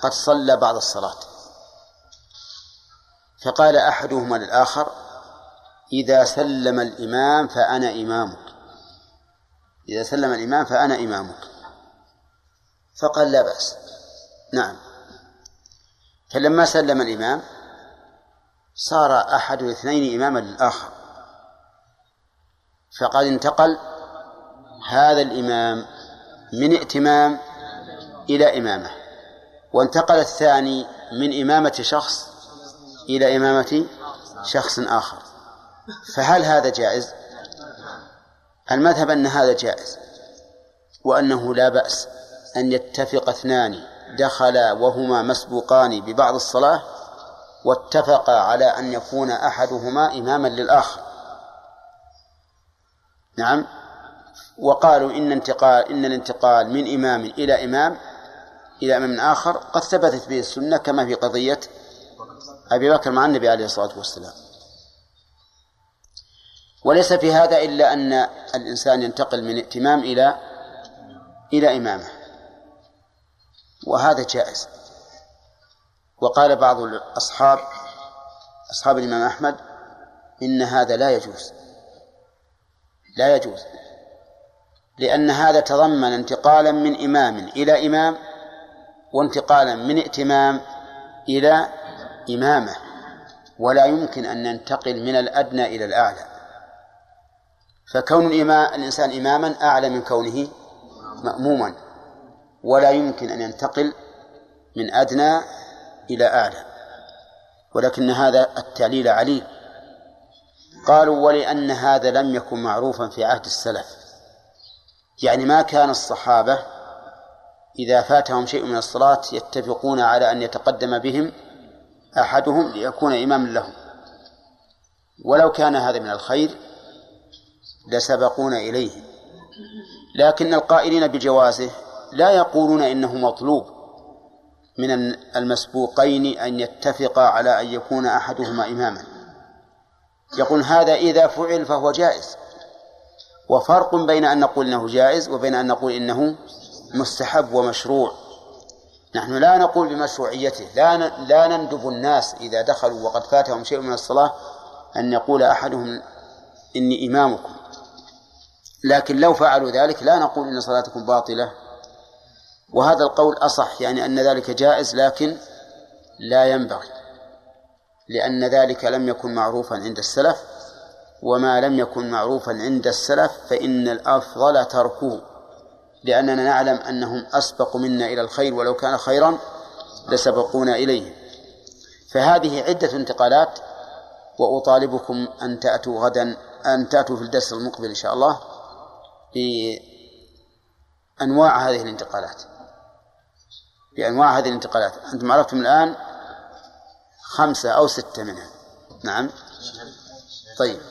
قد صلى بعض الصلاة. فقال أحدهما للآخر إذا سلم الإمام فأنا إمامك. إذا سلم الإمام فأنا إمامك. فقال لا بأس. نعم. فلما سلم الإمام صار أحد الاثنين إماما للآخر. فقد انتقل هذا الإمام من ائتمام إلى إمامة. وانتقل الثاني من إمامة شخص إلى إمامة شخص آخر. فهل هذا جائز؟ المذهب أن هذا جائز وأنه لا بأس. أن يتفق اثنان دخلا وهما مسبوقان ببعض الصلاة واتفقا على أن يكون أحدهما إماما للآخر. نعم. وقالوا إن انتقال إن الانتقال من إمام إلى إمام إلى إمام آخر قد ثبتت به السنة كما في قضية أبي بكر مع النبي عليه الصلاة والسلام. وليس في هذا إلا أن الإنسان ينتقل من ائتمام إلى إلى إمامة. وهذا جائز. وقال بعض الأصحاب أصحاب الإمام أحمد إن هذا لا يجوز. لا يجوز. لأن هذا تضمن انتقالا من إمام إلى إمام وانتقالا من ائتمام إلى إمامة. ولا يمكن أن ننتقل من الأدنى إلى الأعلى. فكون الإمام الإنسان إماما أعلى من كونه مأموما. ولا يمكن أن ينتقل من أدنى إلى أعلى. ولكن هذا التعليل عليل قالوا ولأن هذا لم يكن معروفا في عهد السلف. يعني ما كان الصحابة إذا فاتهم شيء من الصلاة يتفقون على أن يتقدم بهم أحدهم ليكون إماما لهم. ولو كان هذا من الخير لسبقونا إليه. لكن القائلين بجوازه لا يقولون إنه مطلوب من المسبوقين أن يتفقا على أن يكون أحدهما إماما. يقول هذا إذا فعل فهو جائز. وفرق بين أن نقول إنه جائز وبين أن نقول إنه مستحب ومشروع. نحن لا نقول بمشروعيته. لا لا نندب الناس إذا دخلوا وقد فاتهم شيء من الصلاة أن يقول أحدهم إني إمامكم. لكن لو فعلوا ذلك لا نقول إن صلاتكم باطلة. وهذا القول أصح يعني أن ذلك جائز لكن لا ينبغي لأن ذلك لم يكن معروفا عند السلف وما لم يكن معروفا عند السلف فإن الأفضل تركه لأننا نعلم أنهم أسبق منا إلى الخير ولو كان خيرا لسبقونا إليه. فهذه عدة انتقالات وأطالبكم أن تأتوا غدا أن تأتوا في الدرس المقبل إن شاء الله بأنواع هذه الانتقالات. بأنواع هذه الانتقالات. أنتم عرفتم الآن خمسة أو ستة منها. نعم. طيب.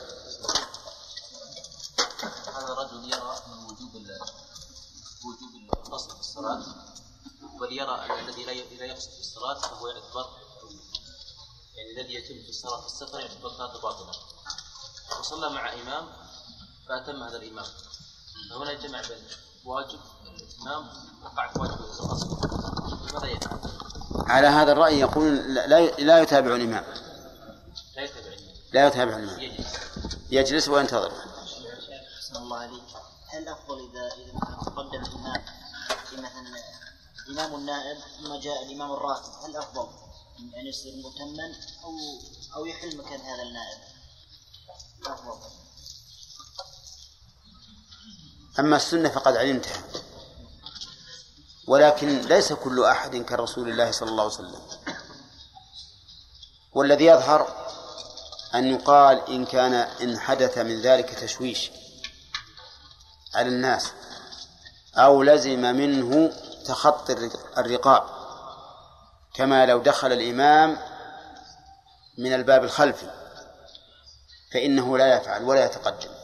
هذا الرجل يرى من وجوب وجوب القصد في الصلاة وليرى أن الذي لا يقصد في الصلاة فهو يعتبر يعني الذي يتم في الصلاة في السفر يعتبر صلاة باطلة. وصلى مع إمام فأتم هذا الإمام. فهنا جمع بين واجب واجب ماذا؟ على هذا الرأي يقول لا, لا- يتابع الإمام. لا يتبع الإمام. لا يتابع الإمام. يجلس. يجلس وينتظر. أحسن الله عليك. هل أفضل إذا إذا تقدم الإمام في مثلا إمام النائب ثم جاء الإمام الراتب هل أفضل أن يصير مؤتما أو أو يحل مكان هذا النائب؟ أفضل. أما السنة فقد علمتها. ولكن ليس كل أحد كرسول الله صلى الله عليه وسلم. والذي يظهر أن يقال إن كان إن حدث من ذلك تشويش على الناس أو لزم منه تخطي الرق- الرقاب كما لو دخل الإمام من الباب الخلفي فإنه لا يفعل ولا يتقدم.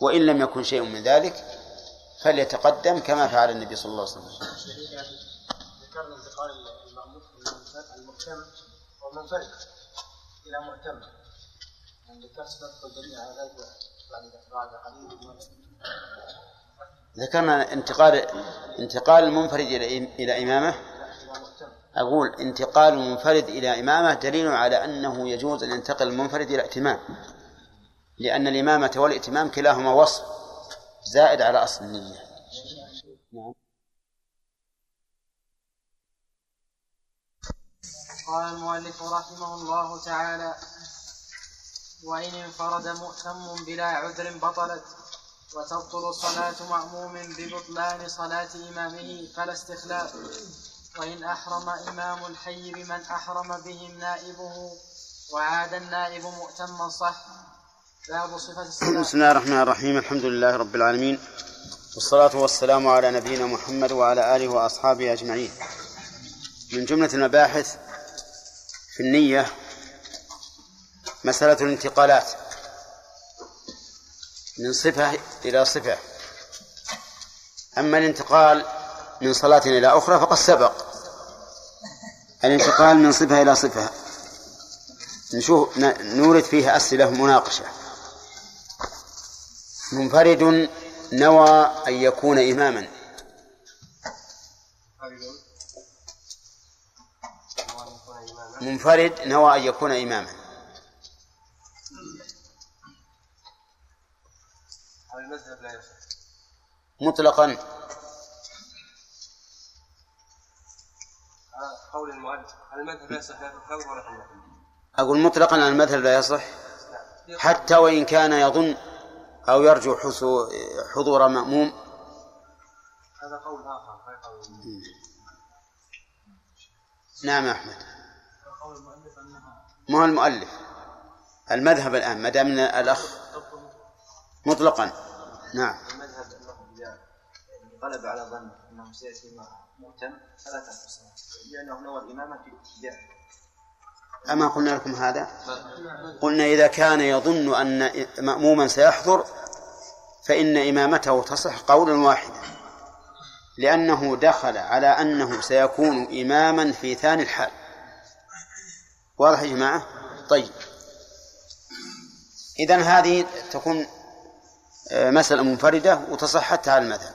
وإن لم يكن شيء من ذلك فليتقدم كما فعل النبي صلى الله عليه وسلم. ذكرنا انتقال إلى ذكرت ذلك بعد قليل ذكرنا انتقال انتقال المنفرد إمامة إلى مؤتمر أقول انتقال المنفرد إلى إمامة دليل على أنه يجوز أن ينتقل المنفرد إلى ائتمام لأن الإمامة والائتمام كلاهما وصف زائد على أصل النية. نعم. قال المؤلف رحمه الله تعالى وإن انفرد مؤتم بلا عذر بطلت وتبطل صلاة مأموم ببطلان صلاة إمامه فلا استخلاف. وإن أحرم إمام الحي بمن أحرم بهم نائبه وعاد النائب مؤتما صح بسم الله الرحمن الرحيم الحمد لله رب العالمين والصلاة والسلام على نبينا محمد وعلى آله وأصحابه أجمعين. من جملة المباحث في النية مسألة الانتقالات من صفة إلى صفة. أما الانتقال من صلاة إلى أخرى فقد سبق. الانتقال من صفة إلى صفة. نشوف نورد فيها أسئلة مناقشة. منفرد نوى أن يكون إماما. منفرد نوى أن يكون إماما. مطلقا. قول المؤلف المذهب لا يصح أقول مطلقا المذهب لا يصح. حتى وإن كان يظن أو يرجو حضور مأموم. هذا قول آخر نعم يا أحمد. ما هو المؤلف؟ المذهب الآن ما دام الأخ مطلقا. نعم. المذهب أنه غلب على ظن أنه سيأتي مؤتم فلا تنقص لأنه نوى الإمامة في أما قلنا لكم هذا؟ قلنا إذا كان يظن أن مأموما سيحضر فإن إمامته تصح قولا واحدا لأنه دخل على أنه سيكون إماما في ثاني الحال. واضح يا جماعة؟ طيب. إذن هذه تكون آه، مسألة منفردة وتصح حتى على المذهب.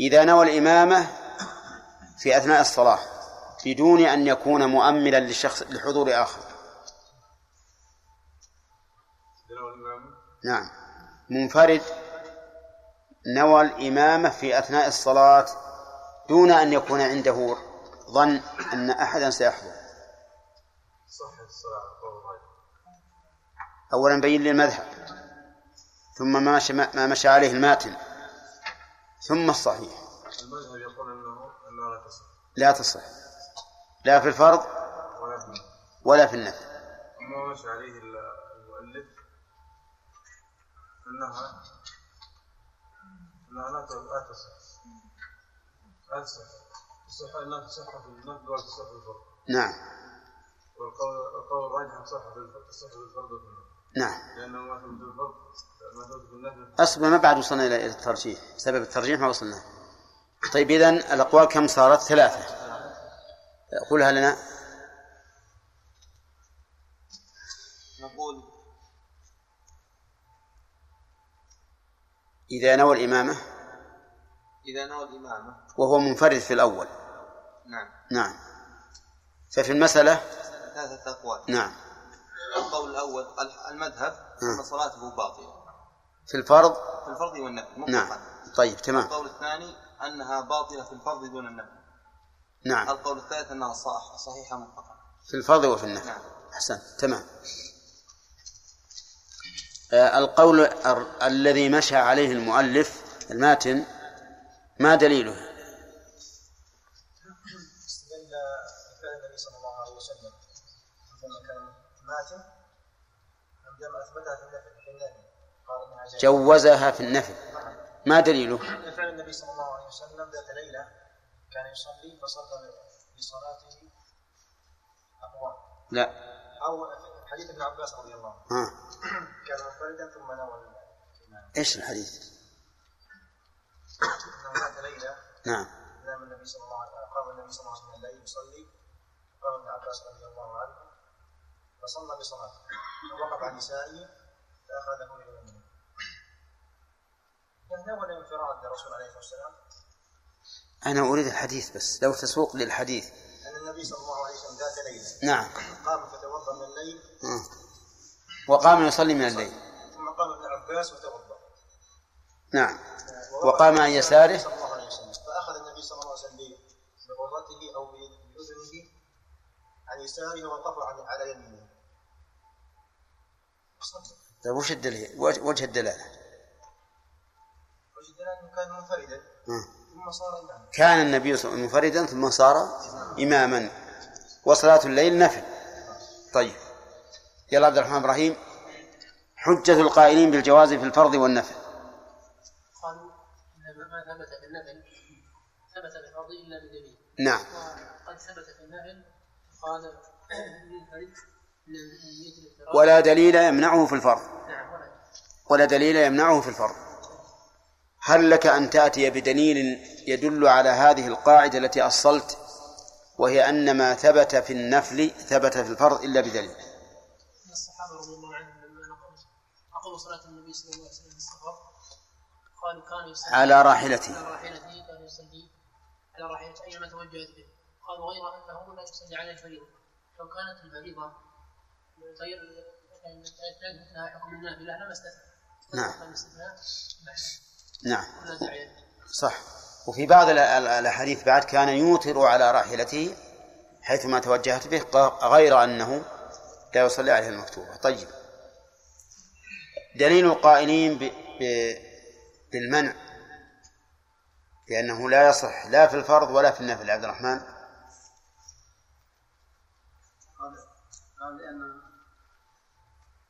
إذا نوى الإمامة في أثناء الصلاة بدون أن يكون مؤملا لشخص لحضور آخر. نعم. منفرد نوى الإمامة في أثناء الصلاة دون أن يكون عنده ظن أن أحدا سيحضر. صحة الصلاة أولا بين لي المذهب ثم ما مشى, ما مشى عليه الماتن ثم الصحيح. المذهب يقول أنه أنها لا تصح. لا تصح. لا في الفرض ولا في النفل وما مشى عليه المؤلف أنها أنها لا تص- لا تصح لا تصح صحة النفل صحة في النفل ولا تصح في الفرض؟ نعم. والقول القول الراجح الفرض تصح في الفرض وفي النفل نعم. لأنه ما ثبت الفرض ما ثبت في النفل أصبر ما بعد وصلنا إلى الترجيح. سبب الترجيح ما وصلنا. طيب إذا الأقوال كم صارت؟ ثلاثة. قولها لنا؟ نقول إذا نوى الإمامة. إذا نوى الإمامة. وهو منفرد في الأول. نعم. نعم. ففي المسألة؟ ثلاثة أقوال. نعم. القول الأول المذهب أن صلاته باطلة. في الفرض؟ في الفرض والنفل نعم. طيب تمام. القول الثاني أنها باطلة في الفرض دون النفل نعم. القول الثالث أنها صح صحيحة مطلقا في الفرض وفي النفل نعم. أحسن. تمام. آه، القول ال- الذي مشى عليه المؤلف الماتن ما دليله؟ استدل بفعل النبي صلى الله عليه وسلم. عندما كان ماتم عندما اثبتها في النفل في النفل قال إنها جائزة. جوزها في النفل ما دليله؟ فعل النبي صلى الله عليه وسلم ذات ليلة كان يصلي فصلى بصلاته اقوام لا. أو حديث ابن عباس رضي الله عنه. (clears throat) كان منفردا ثم نوى إيش الحديث؟ إنه ذات ليلة. نعم. نام النبي صلى الله عليه وسلم قام النبي صلى الله عليه وسلم الليل يصلي. قام ابن عباس رضي الله عنه. فصلى بصلاته ووقف عن يساره فاخذه إلى اليمين كان أول انفراد للرسول عليه الصلاة والسلام. أنا أريد الحديث بس لو تسوق للحديث. أن النبي صلى الله عليه وسلم ذات ليله نعم. قام فتوضأ من الليل. ها. وقام يصلي من الليل. ثم قام ابن عباس وتوضأ. نعم. وقام عن يساره. صلى الله عليه وسلم. فأخذ النبي صلى الله عليه وسلم بغرته أو بأذنه عن يساره عن- على يمينه. طيب وش الدليل؟ وجه وجه الدلالة؟ إنه كان منفردا. كان النبي صلى الله عليه وسلم منفردا ثم صار إماما. وصلاة الليل نفل. طيب. يلا عبد الرحمن إبراهيم. حجة القائلين بالجواز في الفرض والنفل. قالوا ما ثبت في النفل ثبت في الفرض إلا بدليل نعم. وقد ثبت في النفل قال ولا دليل يمنعه في الفرض. نعم ولا دليل يمنعه في الفرض. هل لك أن تأتي بدليل يدل على هذه القاعدة التي أصلت؟ وهي أن ما ثبت في النفل ثبت في الفرض إلا بدليل. ان الصحابه رضي الله عنهم لما نقلوا اقاموا صلاه النبي صلى الله عليه وسلم في السفر قالوا كان يصلي على راحلته على راحلته كان يصلي على راحلته اينما توجهت به قالوا غير انه لا يصلي على الفريضه لو كانت الفريضه غير كانت لها حكم النافله لما استثنى نعم. نعم. صح. وفي بعض ال- ال- الأحاديث بعد كان يوتر على راحلته حيثما توجهت به غير أنه لا يصلي عليه المكتوبة. طيب. دليل القائلين ب... ب... بالمنع لأنه لا يصح لا في الفرض ولا في النفل. عبد الرحمن؟ قال لأن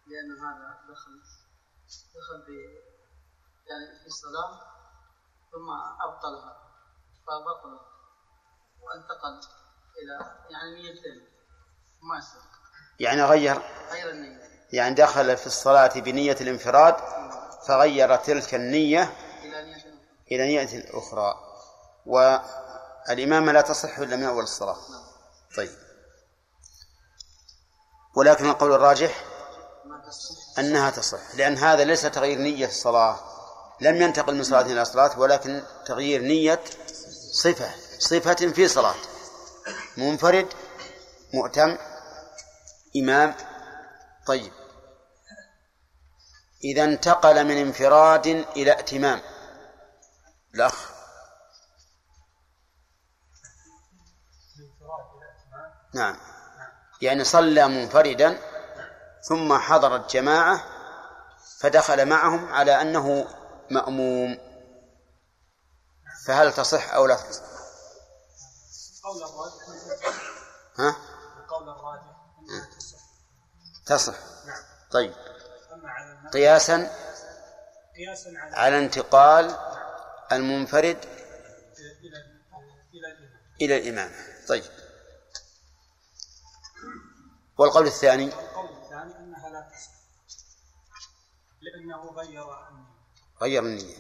لأن هذا دخل دخل يعني في الصلاة ثم أبطلها فبطل وانتقل إلى يعني نيتين ما يصير يعني غير غير النية. يعني دخل في الصلاة بنية الانفراد فغير تلك النية إلى نية أخرى. نية والإمامة لا تصح إلا من أول الصلاة. طيب. ولكن القول الراجح ما أنها تصح لأن هذا ليس تغيير نية الصلاة. لم ينتقل من صلاة إلى صلاة ولكن تغيير نية صفة صفة في صلاة. منفرد مؤتم إمام طيب. إذا انتقل من انفراد إلى ائتمام الأخ. نعم. يعني صلى منفردا ثم حضرت جماعة فدخل معهم على أنه مأموم. فهل تصح أو لا تصح؟ القول الراجح. ها؟ القول الراجح. انها تصح. تصح طيب. قياسا؟ قياسا على انتقال المنفرد إلى الإمام. طيب. والقول الثاني؟ القول الثاني أنها لا تصح. لأنه غير النية غير النية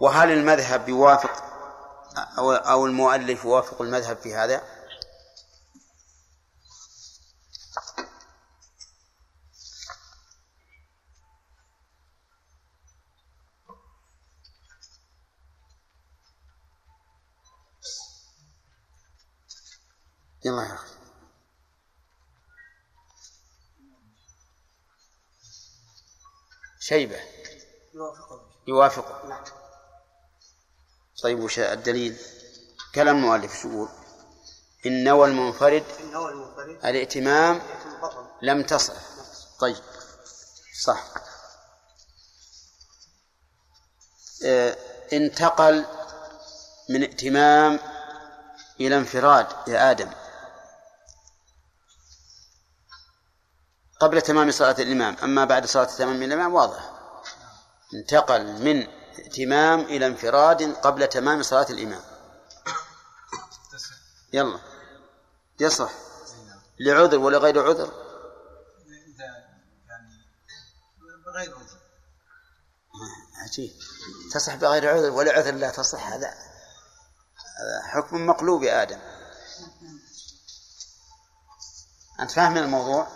وهل المذهب يوافق أو أو المؤلف يوافق المذهب في هذا؟ شيبة. يوافقه. طيب وش الدليل؟ كلام المؤلف شو يقول؟ إن نوى المنفرد إن هو المنفرد الائتمام لم تصح. طيب صح. آه، انتقل من ائتمام إلى انفراد يا آدم. قبل تمام صلاة الإمام أما بعد صلاة تمام الإمام واضح. انتقل من ائتمام إلى انفراد قبل تمام صلاة الإمام. يلا. يصح. لعذر ولا غير عذر؟ وجه عجيب. تصح بغير عذر ولا عذر لا تصح؟ هذا حكم مقلوب يا آدم. أنت فاهم الموضوع؟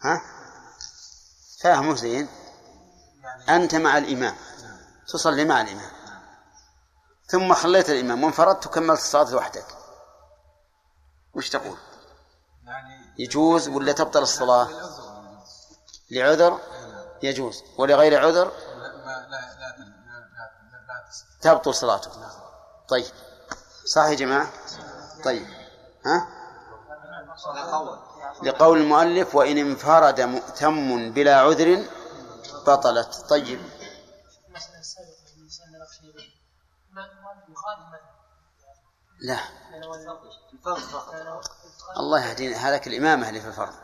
ها؟ فاهمه زين؟ أنت مع الإمام. تصلي مع الإمام. ثم خليت الإمام. وانفردت وكملت الصلاة لوحدك. وش تقول؟ يجوز ولا تبطل الصلاة؟ لعذر؟ يجوز. ولغير عذر؟ تبطل صلاته طيب. صح يا جماعة؟ طيب. ها؟ لقول المؤلف وإن انفرد مؤتم بلا عذر بطلت. طيب. لا. الله يهدينا. هذاك الإمامة اللي في الفرض.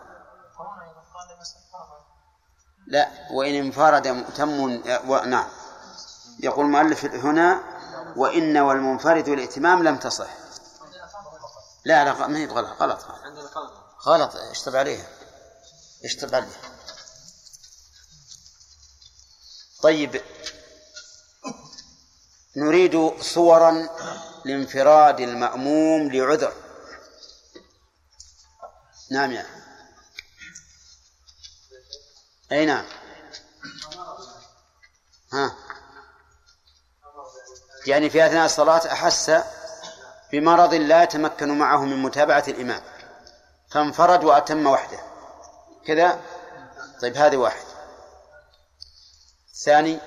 لا. وإن انفرد مؤتم و... نعم. يقول المؤلف هنا وإن والمنفرد الائتمام لم تصح. لا لا ما هي غلط. غلط. عندنا غلط. غلط اشطب عليها اشطب عليها طيب. نريد صورا لانفراد المأموم لعذر. نعم يا أي نعم. ها. يعني في أثناء الصلاة أحس بمرض لا يتمكن معه من متابعة الإمام. فانفرد وأتم وحده. كذا؟ طيب هذه واحد. ثاني؟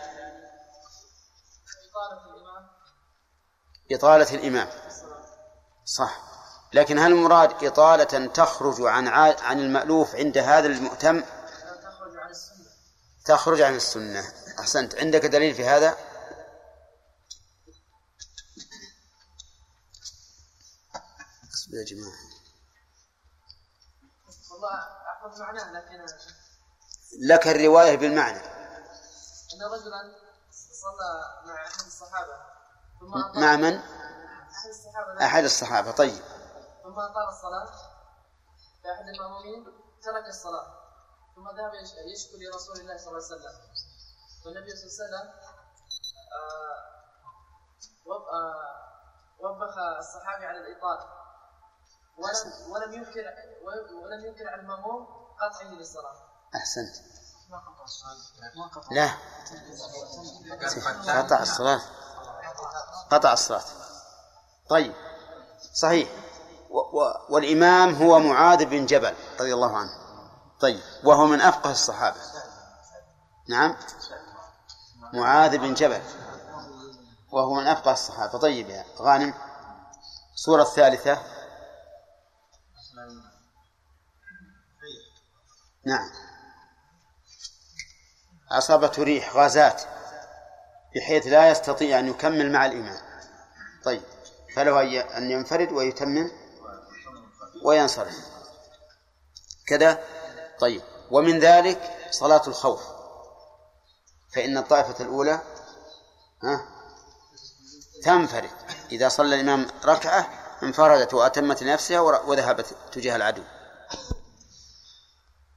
إطالة الإمام. صح. لكن هل المراد إطالة تخرج عن عن المألوف عند هذا المؤتم؟ تخرج عن السنة. أحسنت. عندك دليل في هذا؟ أصبر يا جماعة. والله أحفظ معناه لكن لك الرواية بالمعنى. أن رجلا صلى مع أحد الصحابة ثم مع من؟ أحد الصحابة أحد الصحابة طيب. ثم أطال الصلاة فأحد المأمومين ترك الصلاة. ثم ذهب يش- يشكو لرسول الله صلى الله عليه وسلم. والنبي صلى الله عليه وسلم آه، آه، وبخ الصحابي على الإطالة. ولم ولم ينكر ولم ينكر على المأموم قطعه للصلاة. أحسنت. ما قطع الصلاة. ما قطع. لا. قطع الصلاة. قطع الصلاة. طيب. صحيح. و و والإمام هو معاذ بن جبل رضي الله عنه. طيب. وهو من أفقه الصحابة. نعم. معاذ بن جبل. وهو من أفقه الصحابة. طيب يا غانم. الصورة الثالثة. نعم. أصابته ريح غازات بحيث لا يستطيع أن يكمل مع الإمام. طيب فله أن- ينفرد ويتمم وينصرف. كذا؟ طيب. ومن ذلك صلاة الخوف. فإن الطائفة الأولى ها تنفرد. إذا صلى الإمام ركعة انفردت وأتمت لنفسها وذهبت تجاه العدو.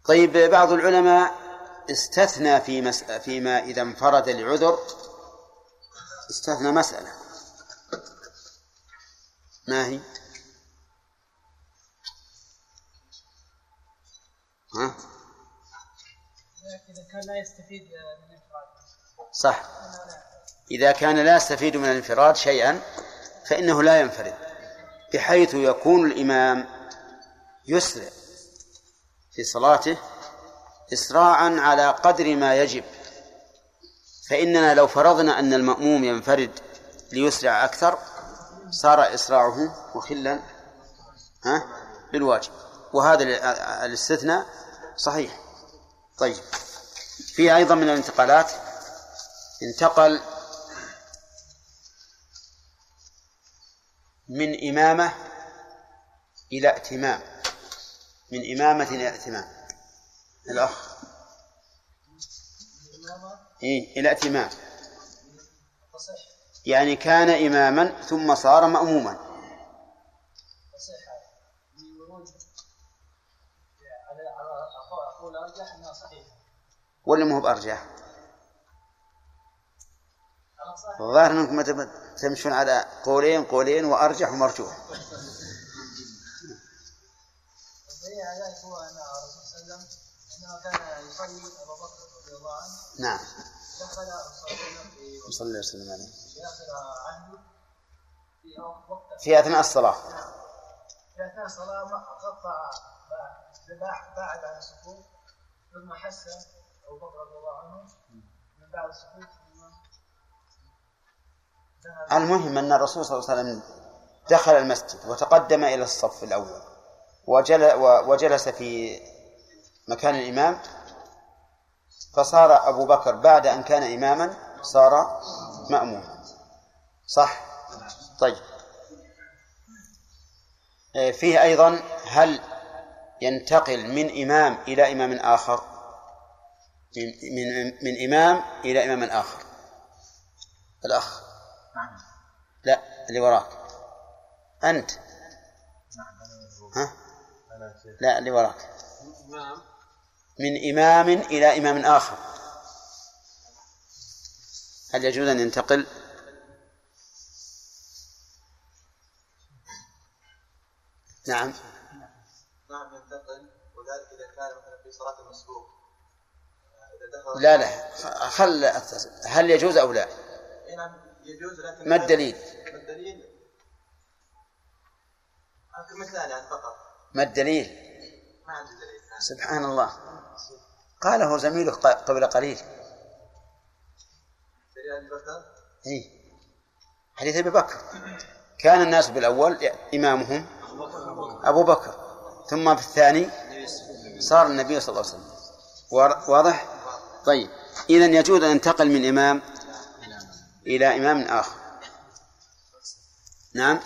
طيب بعض العلماء استثنى في مس... فيما إذا انفرد لعذر استثنى مسألة ما هي؟ ها؟ إذا كان لا يستفيد من الإنفراد صح إذا كان لا يستفيد من الانفراد شيئا فإنه لا ينفرد بحيث يكون الإمام يسرع في صلاته إسراعا على قدر ما يجب. فإننا لو فرضنا أن المأموم ينفرد ليسرع أكثر صار إسراعه مخلا ها بالواجب. وهذا الاستثناء صحيح. طيب. في أيضا من الانتقالات انتقل من إمامة إلى ائتمام من إمامة إلى ائتمام الأخ إيه إلى ائتمام يعني كان إماما ثم صار مأموما ولا ما هو بأرجح؟ الظاهر إنكم تمشون على قولين قولين وأرجح ومرجوح. هو ان الرسول صلى الله عليه وسلم عندما كان يصلي ابو بكر رضي الله عنه نعم. دخل صلى الله عليه وسلم عليه. في اخر عهده في وقت في أثناء الصلاة في اثناء الصلاه قطع بعد عن الصفوف ثم حس أبو بكر رضي الله عنه من بعد الصفوف ثم المهم أن الرسول صلى الله عليه وسلم دخل المسجد وتقدم إلى الصف الأول. وجل وجلس في مكان الإمام فصار أبو بكر بعد أن كان إماما صار مأموما صح؟ طيب. فيه أيضا هل ينتقل من إمام إلى إمام آخر؟ من, من, من إمام إلى إمام آخر. الأخ. لا اللي وراك. أنت. ها؟ لا اللي وراك. من إمام إلى إمام آخر. هل يجوز أن ينتقل؟ نعم. نعم ينتقل. وذلك إذا كان مثلا في صلاة المسبوق لا لا. خل هل يجوز أو لا؟ نعم يجوز لكن ما الدليل؟ ما الدليل؟ مثال يعني فقط. ما الدليل؟ ما عندي دليل. سبحان الله. قاله زميله قبل قليل؟ إيه. حديث أبي بكر. كان الناس بالأول إمامهم أبو بكر. ثم في الثاني صار النبي صلى الله عليه وسلم. واضح؟ طيب. اذا يجوز أن ينتقل من إمام إلى إمام آخر. نعم.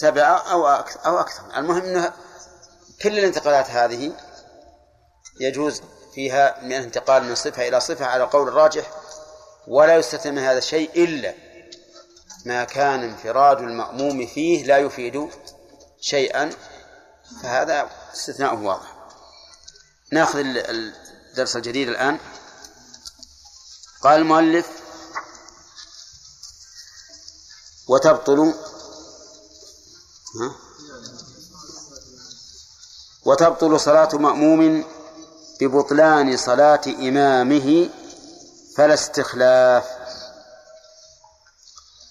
سبعة أو أكثر أو أكثر. المهم أنه كل الانتقالات هذه يجوز فيها من الانتقال من صفة إلى صفة على قول الراجح ولا يستثنى من هذا الشيء إلا ما كان انفراد المأموم فيه لا يفيد شيئا فهذا استثناء واضح. نأخذ الدرس الجديد الآن. قال المؤلف وتبطل وتبطل صلاة مأموم ببطلان صلاة إمامه فلا استخلاف.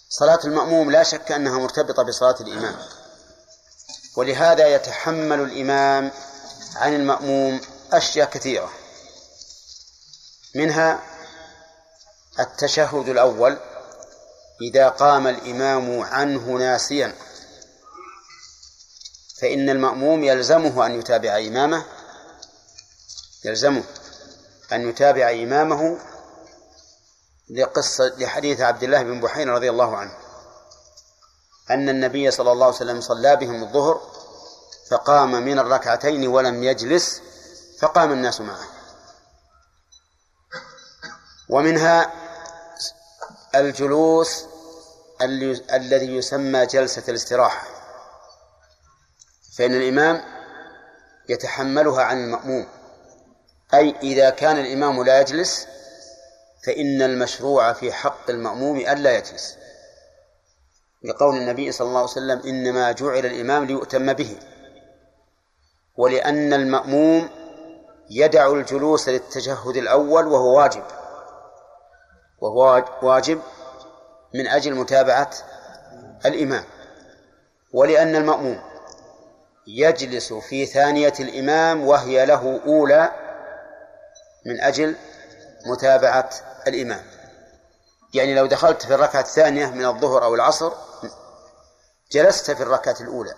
صلاة المأموم لا شك أنها مرتبطة بصلاة الإمام ولهذا يتحمل الإمام عن المأموم أشياء كثيرة منها التشهد الأول إذا قام الإمام عنه ناسيا. فإن المأموم يلزمه أن يتابع إمامه يلزمه أن يتابع إمامه لقصة لحديث عبد الله بن بحير رضي الله عنه. أن النبي صلى الله عليه وسلم صلى بهم الظهر فقام من الركعتين ولم يجلس فقام الناس معه. ومنها الجلوس الذي يسمى جلسة الاستراحة. فإن الإمام يتحملها عن المأموم. أي إذا كان الإمام لا يجلس فإن المشروع في حق المأموم ألا يجلس. لقول النبي صلى الله عليه وسلم إنما جعل الإمام ليؤتم به. ولأن المأموم يدع الجلوس للتشهد الأول وهو واجب. وهو واجب من أجل متابعة الإمام. ولأن المأموم يجلس في ثانية الإمام وهي له أولى من أجل متابعة الإمام. يعني لو دخلت في الركعة الثانية من الظهر أو العصر جلست في الركعة الأولى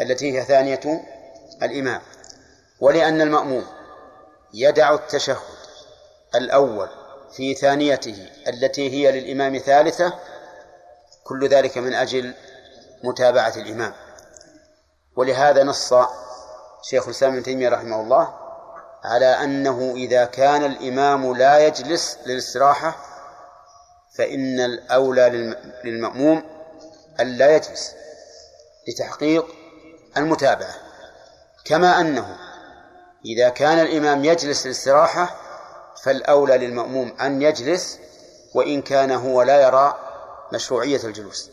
التي هي ثانية الإمام. ولأن المأموم يدع التشهد الأول في ثانيته التي هي للإمام ثالثة كل ذلك من أجل متابعة الإمام. ولهذا نص شيخ الإسلام ابن تيمية رحمه الله على أنه إذا كان الإمام لا يجلس للاستراحة فإن الأولى للمأموم أن لا يجلس لتحقيق المتابعة. كما أنه إذا كان الإمام يجلس للاستراحة فالأولى للمأموم أن يجلس وإن كان هو لا يرى مشروعية الجلوس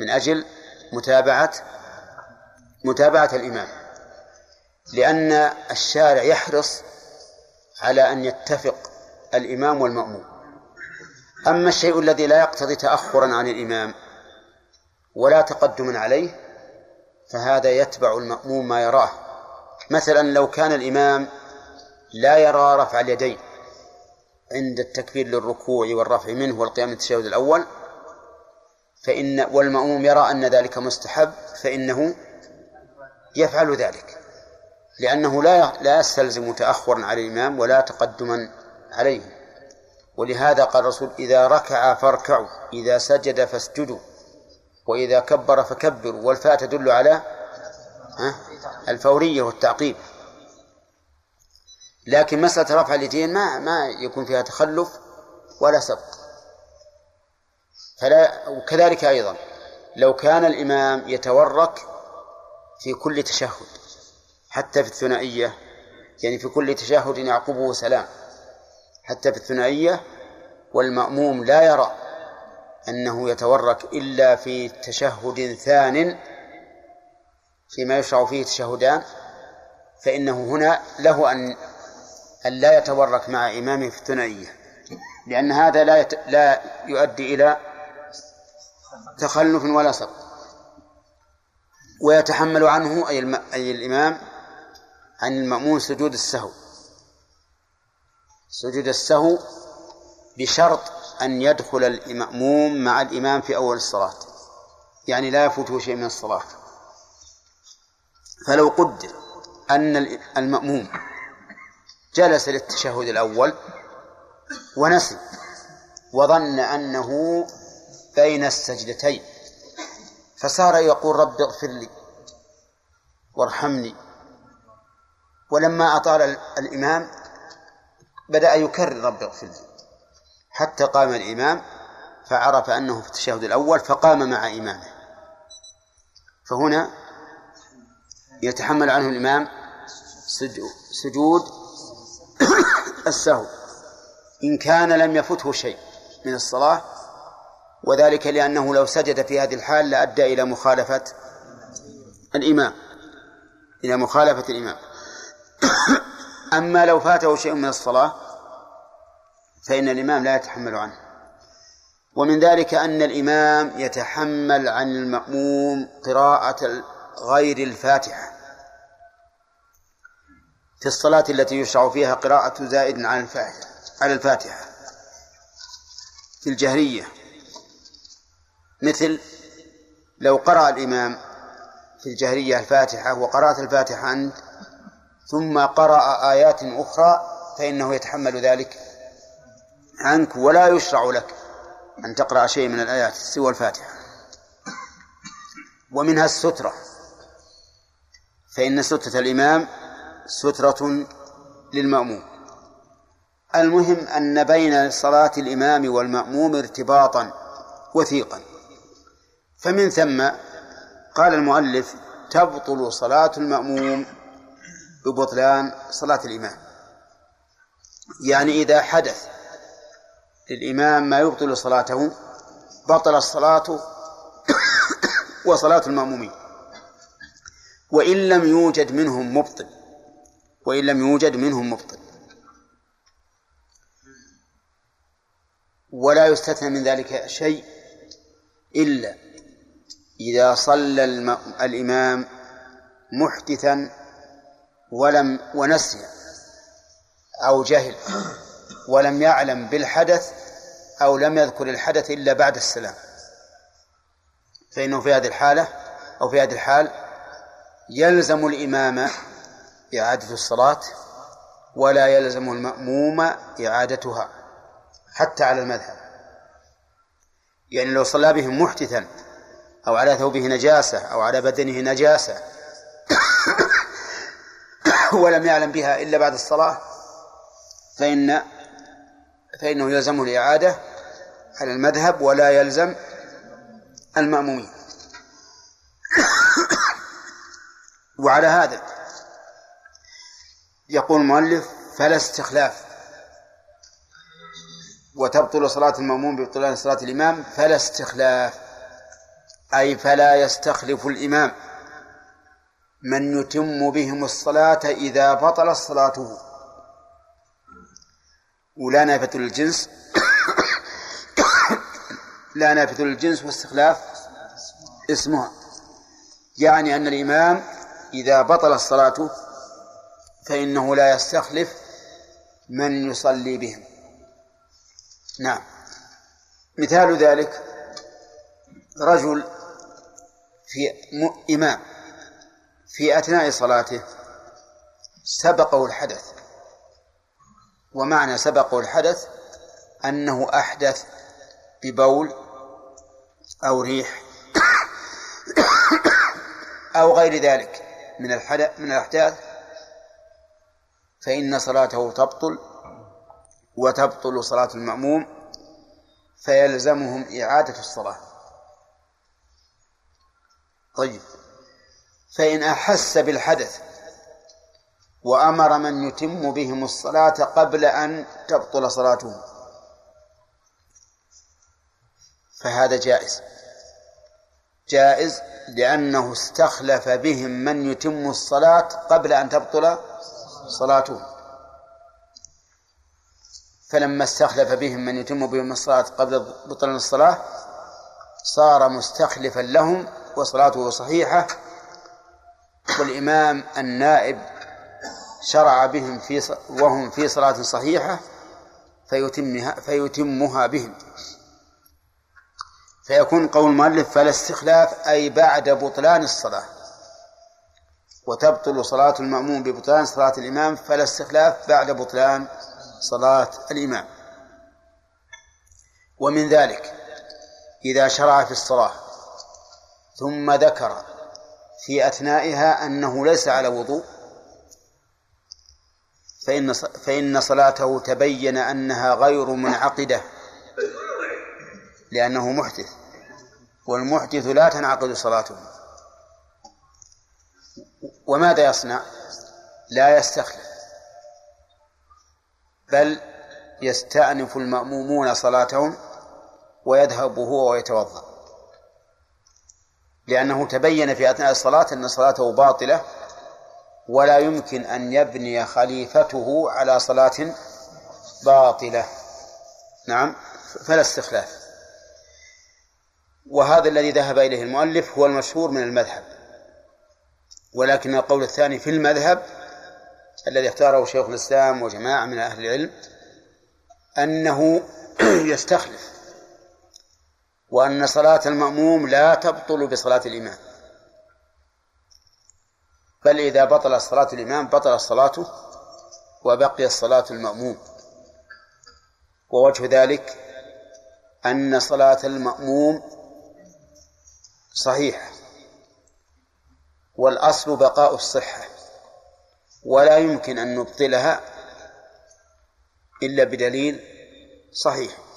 من أجل متابعة متابعة الإمام لأن الشارع يحرص على أن يتفق الإمام والمأموم. أما الشيء الذي لا يقتضي تأخرا عن الإمام ولا تقدما عليه فهذا يتبع المأموم ما يراه. مثلا لو كان الإمام لا يرى رفع اليدين عند التكبير للركوع والرفع منه والقيام التشهد الأول فإن والمأموم يرى أن ذلك مستحب فإنه يفعل ذلك. لأنه لا لا يستلزم تأخرا على الإمام ولا تقدما عليه. ولهذا قال الرسول إذا ركع فاركعوا إذا سجد فاسجدوا وإذا كبر فكبروا. والفاء تدل على الفورية والتعقيب. لكن مسألة رفع اليدين ما ما يكون فيها تخلف ولا سبق. فلا وكذلك أيضا لو كان الإمام يتورك في كل تشهد حتى في الثنائية يعني في كل تشهد يعقبه سلام. حتى في الثنائية والمأموم لا يرى أنه يتورك إلا في تشهد ثان فيما يشرع فيه تشهدان فإنه هنا له أن أن لا يتورك مع إمامه في الثنائية. لأن هذا لا يت... لا يؤدي إلى تخلف ولا سقط. ويتحمل عنه أي, الم... أي الإمام عن المأمون سجود السهو. سجود السهو بشرط أن يدخل المأموم مع الإمام في أول الصلاة. يعني لا يفوته شيء من الصلاة. فلو قدر أن المأموم جلس للتشهد الأول ونسي وظن أنه بين السجدتين فصار يقول رب اغفر لي وارحمني. ولما أطال الإمام بدأ يكرر رب اغفر لي. حتى قام الإمام فعرف أنه في التشهد الأول فقام مع إمامه. فهنا يتحمل عنه الإمام سجود (coughs) السهو. إن كان لم يفته شيء من الصلاة وذلك لأنه لو سجد في هذه الحال لأدى إلى مخالفة الإمام. إلى مخالفة الإمام. (coughs) أما لو فاته شيء من الصلاة فإن الإمام لا يتحمل عنه. ومن ذلك أن الإمام يتحمل عن المأموم قراءة غير الفاتحة. في الصلاة التي يشرع فيها قراءة زائد على الفاتحة على الفاتحة. في الجهرية. مثل لو قرأ الإمام في الجهرية الفاتحة وقرأت الفاتحة أنت ثم قرأ آيات أخرى فإنه يتحمل ذلك عنك ولا يشرع لك أن تقرأ شيء من الآيات سوى الفاتحة. ومنها السترة فإن سترة الإمام سترة للمأموم. المهم أن بين صلاة الإمام والمأموم ارتباطا وثيقا. فمن ثم قال المؤلف تبطل صلاة المأموم ببطلان صلاة الإمام. يعني إذا حدث للإمام ما يبطل صلاته بطل الصلاة (coughs) وصلاة المأمومين. وإن لم يوجد منهم مبطل وإن لم يوجد منهم مبطل. ولا يستثنى من ذلك شيء إلا إذا صلى الإمام محدثا ولم ونسي أو جهل ولم يعلم بالحدث أو لم يذكر الحدث إلا بعد السلام. فإنه في هذه الحالة أو في هذه الحال يلزم الإمام إعادة الصلاة ولا يلزم المأموم إعادتها حتى على المذهب. يعني لو صلى بهم محدثا أو على ثوبه نجاسة أو على بدنه نجاسة. ولم يعلم بها إلا بعد الصلاة فإن فإنه يلزمه الإعادة على المذهب ولا يلزم المأمومين. وعلى هذا يقول المؤلف فلا استخلاف. وتبطل صلاة المأموم ببطلان صلاة الإمام فلا استخلاف. أي فلا يستخلف الإمام. من يتم بهم الصلاة إذا بطلت صلاته. ولا نافة للجنس (coughs) لا نافذ للجنس واستخلاف اسمها. يعني أن الإمام إذا بطل صلاته فإنه لا يستخلف من يصلي بهم. نعم. مثال ذلك رجل في إمام. في أثناء صلاته سبقه الحدث. ومعنى سبقه الحدث أنه أحدث ببول أو ريح (coughs) أو غير ذلك من الحدث من الأحداث. فإن صلاته تبطل وتبطل صلاة المأموم فيلزمهم إعادة الصلاة. طيب. فإن أحس بالحدث وأمر من يتم بهم الصلاة قبل أن تبطل صلاتهم فهذا جائز. جائز لأنه استخلف بهم من يتم الصلاة قبل أن تبطل صلاته فلما استخلف بهم من يتم بهم الصلاة قبل بطلان الصلاة صار مستخلفا لهم وصلاته صحيحة والإمام النائب شرع بهم في وهم في صلاة صحيحة فيتمها فيتمها بهم. فيكون قول المؤلف فلا استخلاف أي بعد بطلان الصلاة. وتبطل صلاة المأموم ببطلان صلاة الإمام فلا استخلاف بعد بطلان صلاة الإمام. ومن ذلك إذا شرع في الصلاة ثم ذكر في أثنائها أنه ليس على وضوء فإن فإن صلاته تبين أنها غير منعقدة لأنه محدث والمحدث لا تنعقد صلاته. وماذا يصنع؟ لا يستخلف بل يستأنف المأمومون صلاتهم ويذهب هو ويتوضأ. لأنه تبين في أثناء الصلاة أن صلاته باطلة ولا يمكن أن يبني خليفته على صلاة باطلة. نعم فلا استخلاف. وهذا الذي ذهب إليه المؤلف هو المشهور من المذهب. ولكن القول الثاني في المذهب الذي اختاره شيخ الإسلام وجماعة من أهل العلم أنه (clears throat) يستخلف. وأن صلاة المأموم لا تبطل بصلاة الإمام. بل إذا بطل صلاة الإمام بطل صلاته وبقي صلاة المأموم. ووجه ذلك أن صلاة المأموم صحيحة. والأصل بقاء الصحة. ولا يمكن أن نبطلها إلا بدليل صحيح.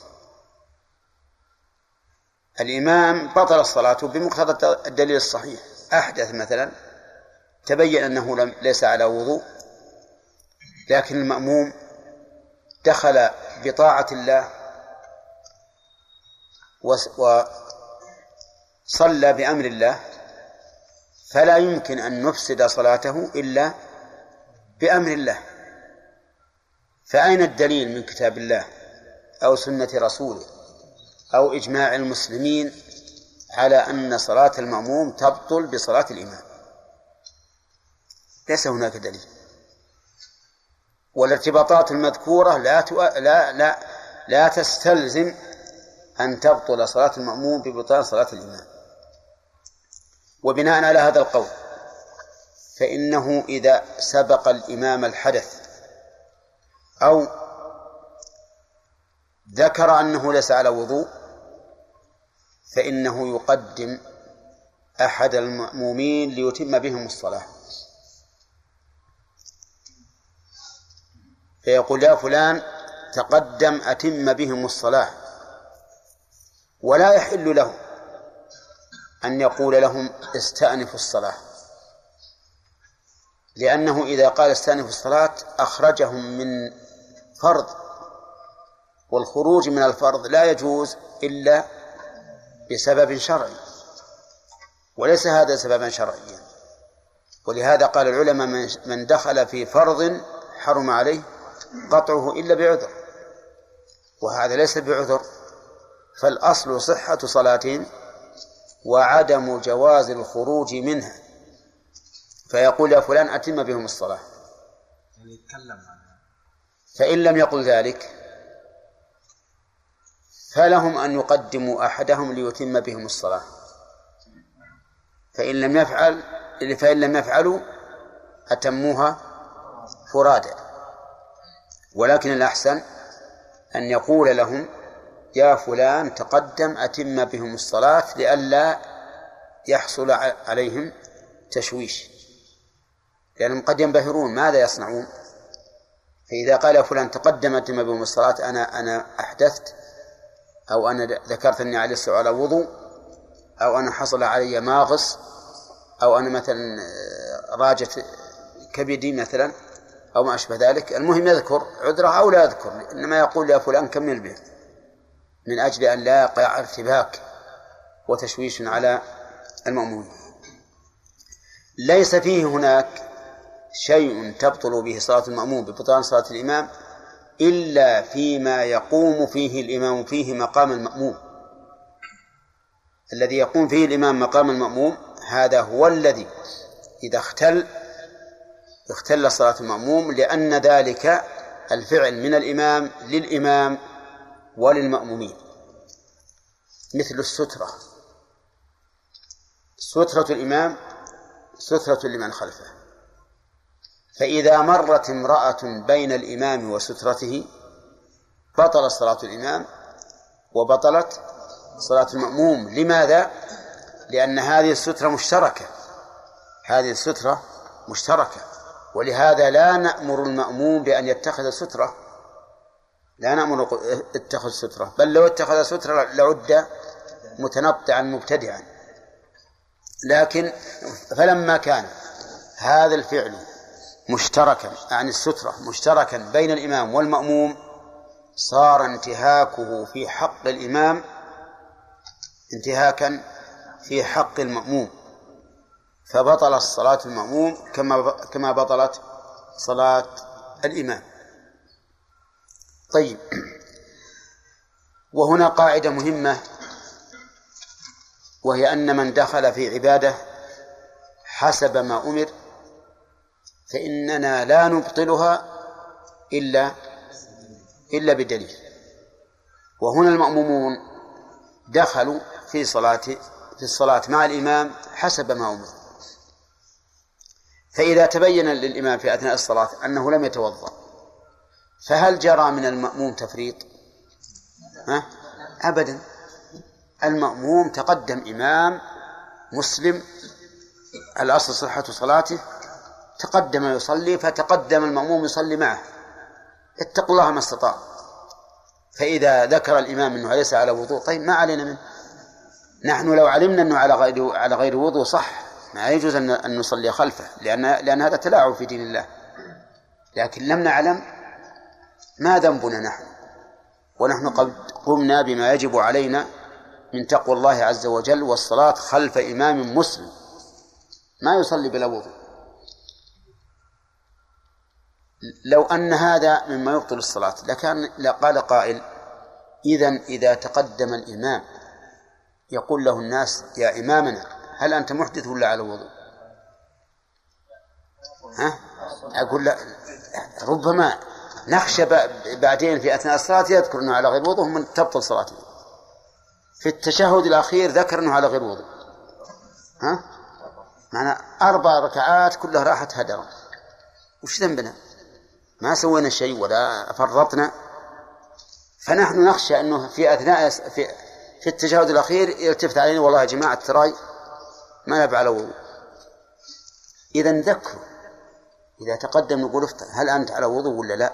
الإمام بطل الصلاة بمقتضى الدليل الصحيح. أحدث مثلا تبين أنه ليس على وضوء لكن المأموم دخل بطاعة الله وصلى بأمر الله فلا يمكن أن نفسد صلاته إلا بأمر الله. فأين الدليل من كتاب الله أو سنة رسوله؟ أو إجماع المسلمين على أن صلاة المأموم تبطل بصلاة الإمام. ليس هناك دليل. والارتباطات المذكورة لا تؤ... لا لا لا تستلزم أن تبطل صلاة المأموم ببطلان صلاة الإمام. وبناء على هذا القول فإنه إذا سبق الإمام الحدث أو ذكر أنه ليس على وضوء فإنه يقدم أحد المأمومين ليتم بهم الصلاة. فيقول يا فلان تقدم أتم بهم الصلاة. ولا يحل له أن يقول لهم استأنفوا الصلاة. لأنه إذا قال استأنفوا الصلاة أخرجهم من فرض والخروج من الفرض لا يجوز إلا بسبب شرعي. وليس هذا سببا شرعيا. ولهذا قال العلماء من دخل في فرض حرم عليه قطعه إلا بعذر. وهذا ليس بعذر. فالأصل صحة صلاتهم وعدم جواز الخروج منها. فيقول يا فلان أتم بهم الصلاة. يعني فإن لم يقل ذلك فلهم أن يقدموا أحدهم ليتم بهم الصلاة. فإن لم يفعل فإن لم يفعلوا أتموها فرادى ولكن الأحسن أن يقول لهم يا فلان تقدم أتم بهم الصلاة لئلا يحصل عليهم تشويش. لأنهم قد ينبهرون ماذا يصنعون. فإذا قال فلان تقدم أتم بهم الصلاة أنا أنا أحدثت أو أنا ذكرت أني علي على وضوء أو أنا حصل علي ماغص أو أنا مثلا راجت كبدي مثلا أو ما أشبه ذلك. المهم يذكر عذره أو لا يذكر إنما يقول يا فلان كمل به من أجل أن لا يقع ارتباك وتشويش على المأمون. ليس فيه هناك شيء تبطل به صلاة المأمون ببطلان صلاة الإمام إلا فيما يقوم فيه الإمام فيه مقام المأموم. الذي يقوم فيه الإمام مقام المأموم هذا هو الذي إذا اختل اختل صلاة المأموم لأن ذلك الفعل من الإمام للإمام وللمأمومين. مثل السترة. سترة الإمام سترة لمن خلفه. فإذا مرت امرأة بين الإمام وسترته بطلت صلاة الإمام وبطلت صلاة المأموم. لماذا؟ لأن هذه السترة مشتركة. هذه السترة مشتركة. ولهذا لا نأمر المأموم بأن يتخذ سترة. لا نأمر اتخذ سترة. بل لو اتخذ سترة لعد متنطعا مبتدعا. لكن فلما كان هذا الفعل مشتركا يعني السترة مشتركا بين الإمام والمأموم صار انتهاكه في حق الإمام انتهاكا في حق المأموم. فبطلت صلاة المأموم كما كما بطلت صلاة الإمام. طيب. وهنا قاعدة مهمة وهي أن من دخل في عبادة حسب ما أمر فإننا لا نبطلها إلا إلا بدليل وهنا المأمومون دخلوا في صلاة في الصلاة مع الإمام حسب ما أمر فإذا تبين للإمام في أثناء الصلاة أنه لم يتوضأ فهل جرى من المأموم تفريط؟ ها؟ أبدا المأموم تقدم إمام مسلم الأصل صحة صلاته تقدم يصلي فتقدم المأموم يصلي معه. اتقوا الله ما استطاع. فإذا ذكر الإمام أنه ليس على وضوء طيب ما علينا منه؟ نحن لو علمنا أنه على غير على غير وضوء صح. ما يجوز أن نصلي خلفه لأن لأن هذا تلاعب في دين الله. لكن لم نعلم ما ذنبنا نحن. ونحن قد قمنا بما يجب علينا من تقوى الله عز وجل والصلاة خلف إمام مسلم. ما يصلي بلا وضوء. لو أن هذا مما يبطل الصلاة لكان لقال قائل إذا إذا تقدم الإمام يقول له الناس يا إمامنا هل أنت محدث ولا على وضوء؟ ها؟ أقول لا ربما نخشى بعدين في أثناء الصلاة يذكر أنه على غير وضوء من تبطل صلاته في التشهد الأخير ذكر أنه على غير وضوء ها؟ معنى أربع ركعات كلها راحت هدرا وش ذنبنا؟ ما سوينا شيء ولا فرطنا. فنحن نخشى أنه في أثناء في في التشهد الأخير يلتفت علينا والله يا جماعة تراي ما وضوء إذا ذكروا. إذا تقدم نقول هل أنت على وضوء ولا لا؟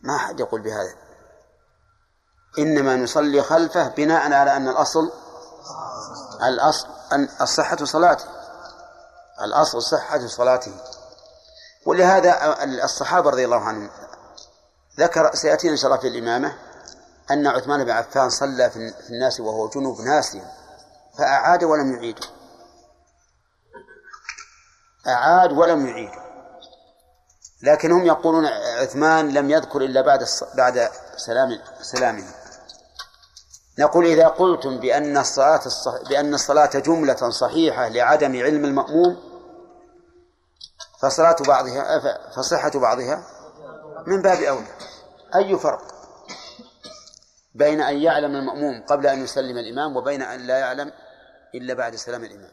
ما أحد يقول بهذا. إنما نصلي خلفه بناء على أن الأصل الأصل أن الصحة صلاته. الأصل صحة صلاته. ولهذا الصحابة رضي الله عنهم ذكر سيأتينا إن شاء الله في الإمامة أن عثمان بن عفان صلى في الناس وهو جنوب ناسيا فأعاد ولم يعيد أعاد ولم يعيد لكن هم يقولون عثمان لم يذكر إلا بعد بعد سلام سلامه نقول إذا قلتم بأن الصلاة. بأن الصلاة جملة صحيحة لعدم علم المأموم فصلاة بعضها فصحة بعضها من باب أولى. أي فرق بين أن يعلم المأموم قبل أن يسلم الإمام وبين أن لا يعلم إلا بعد سلام الإمام؟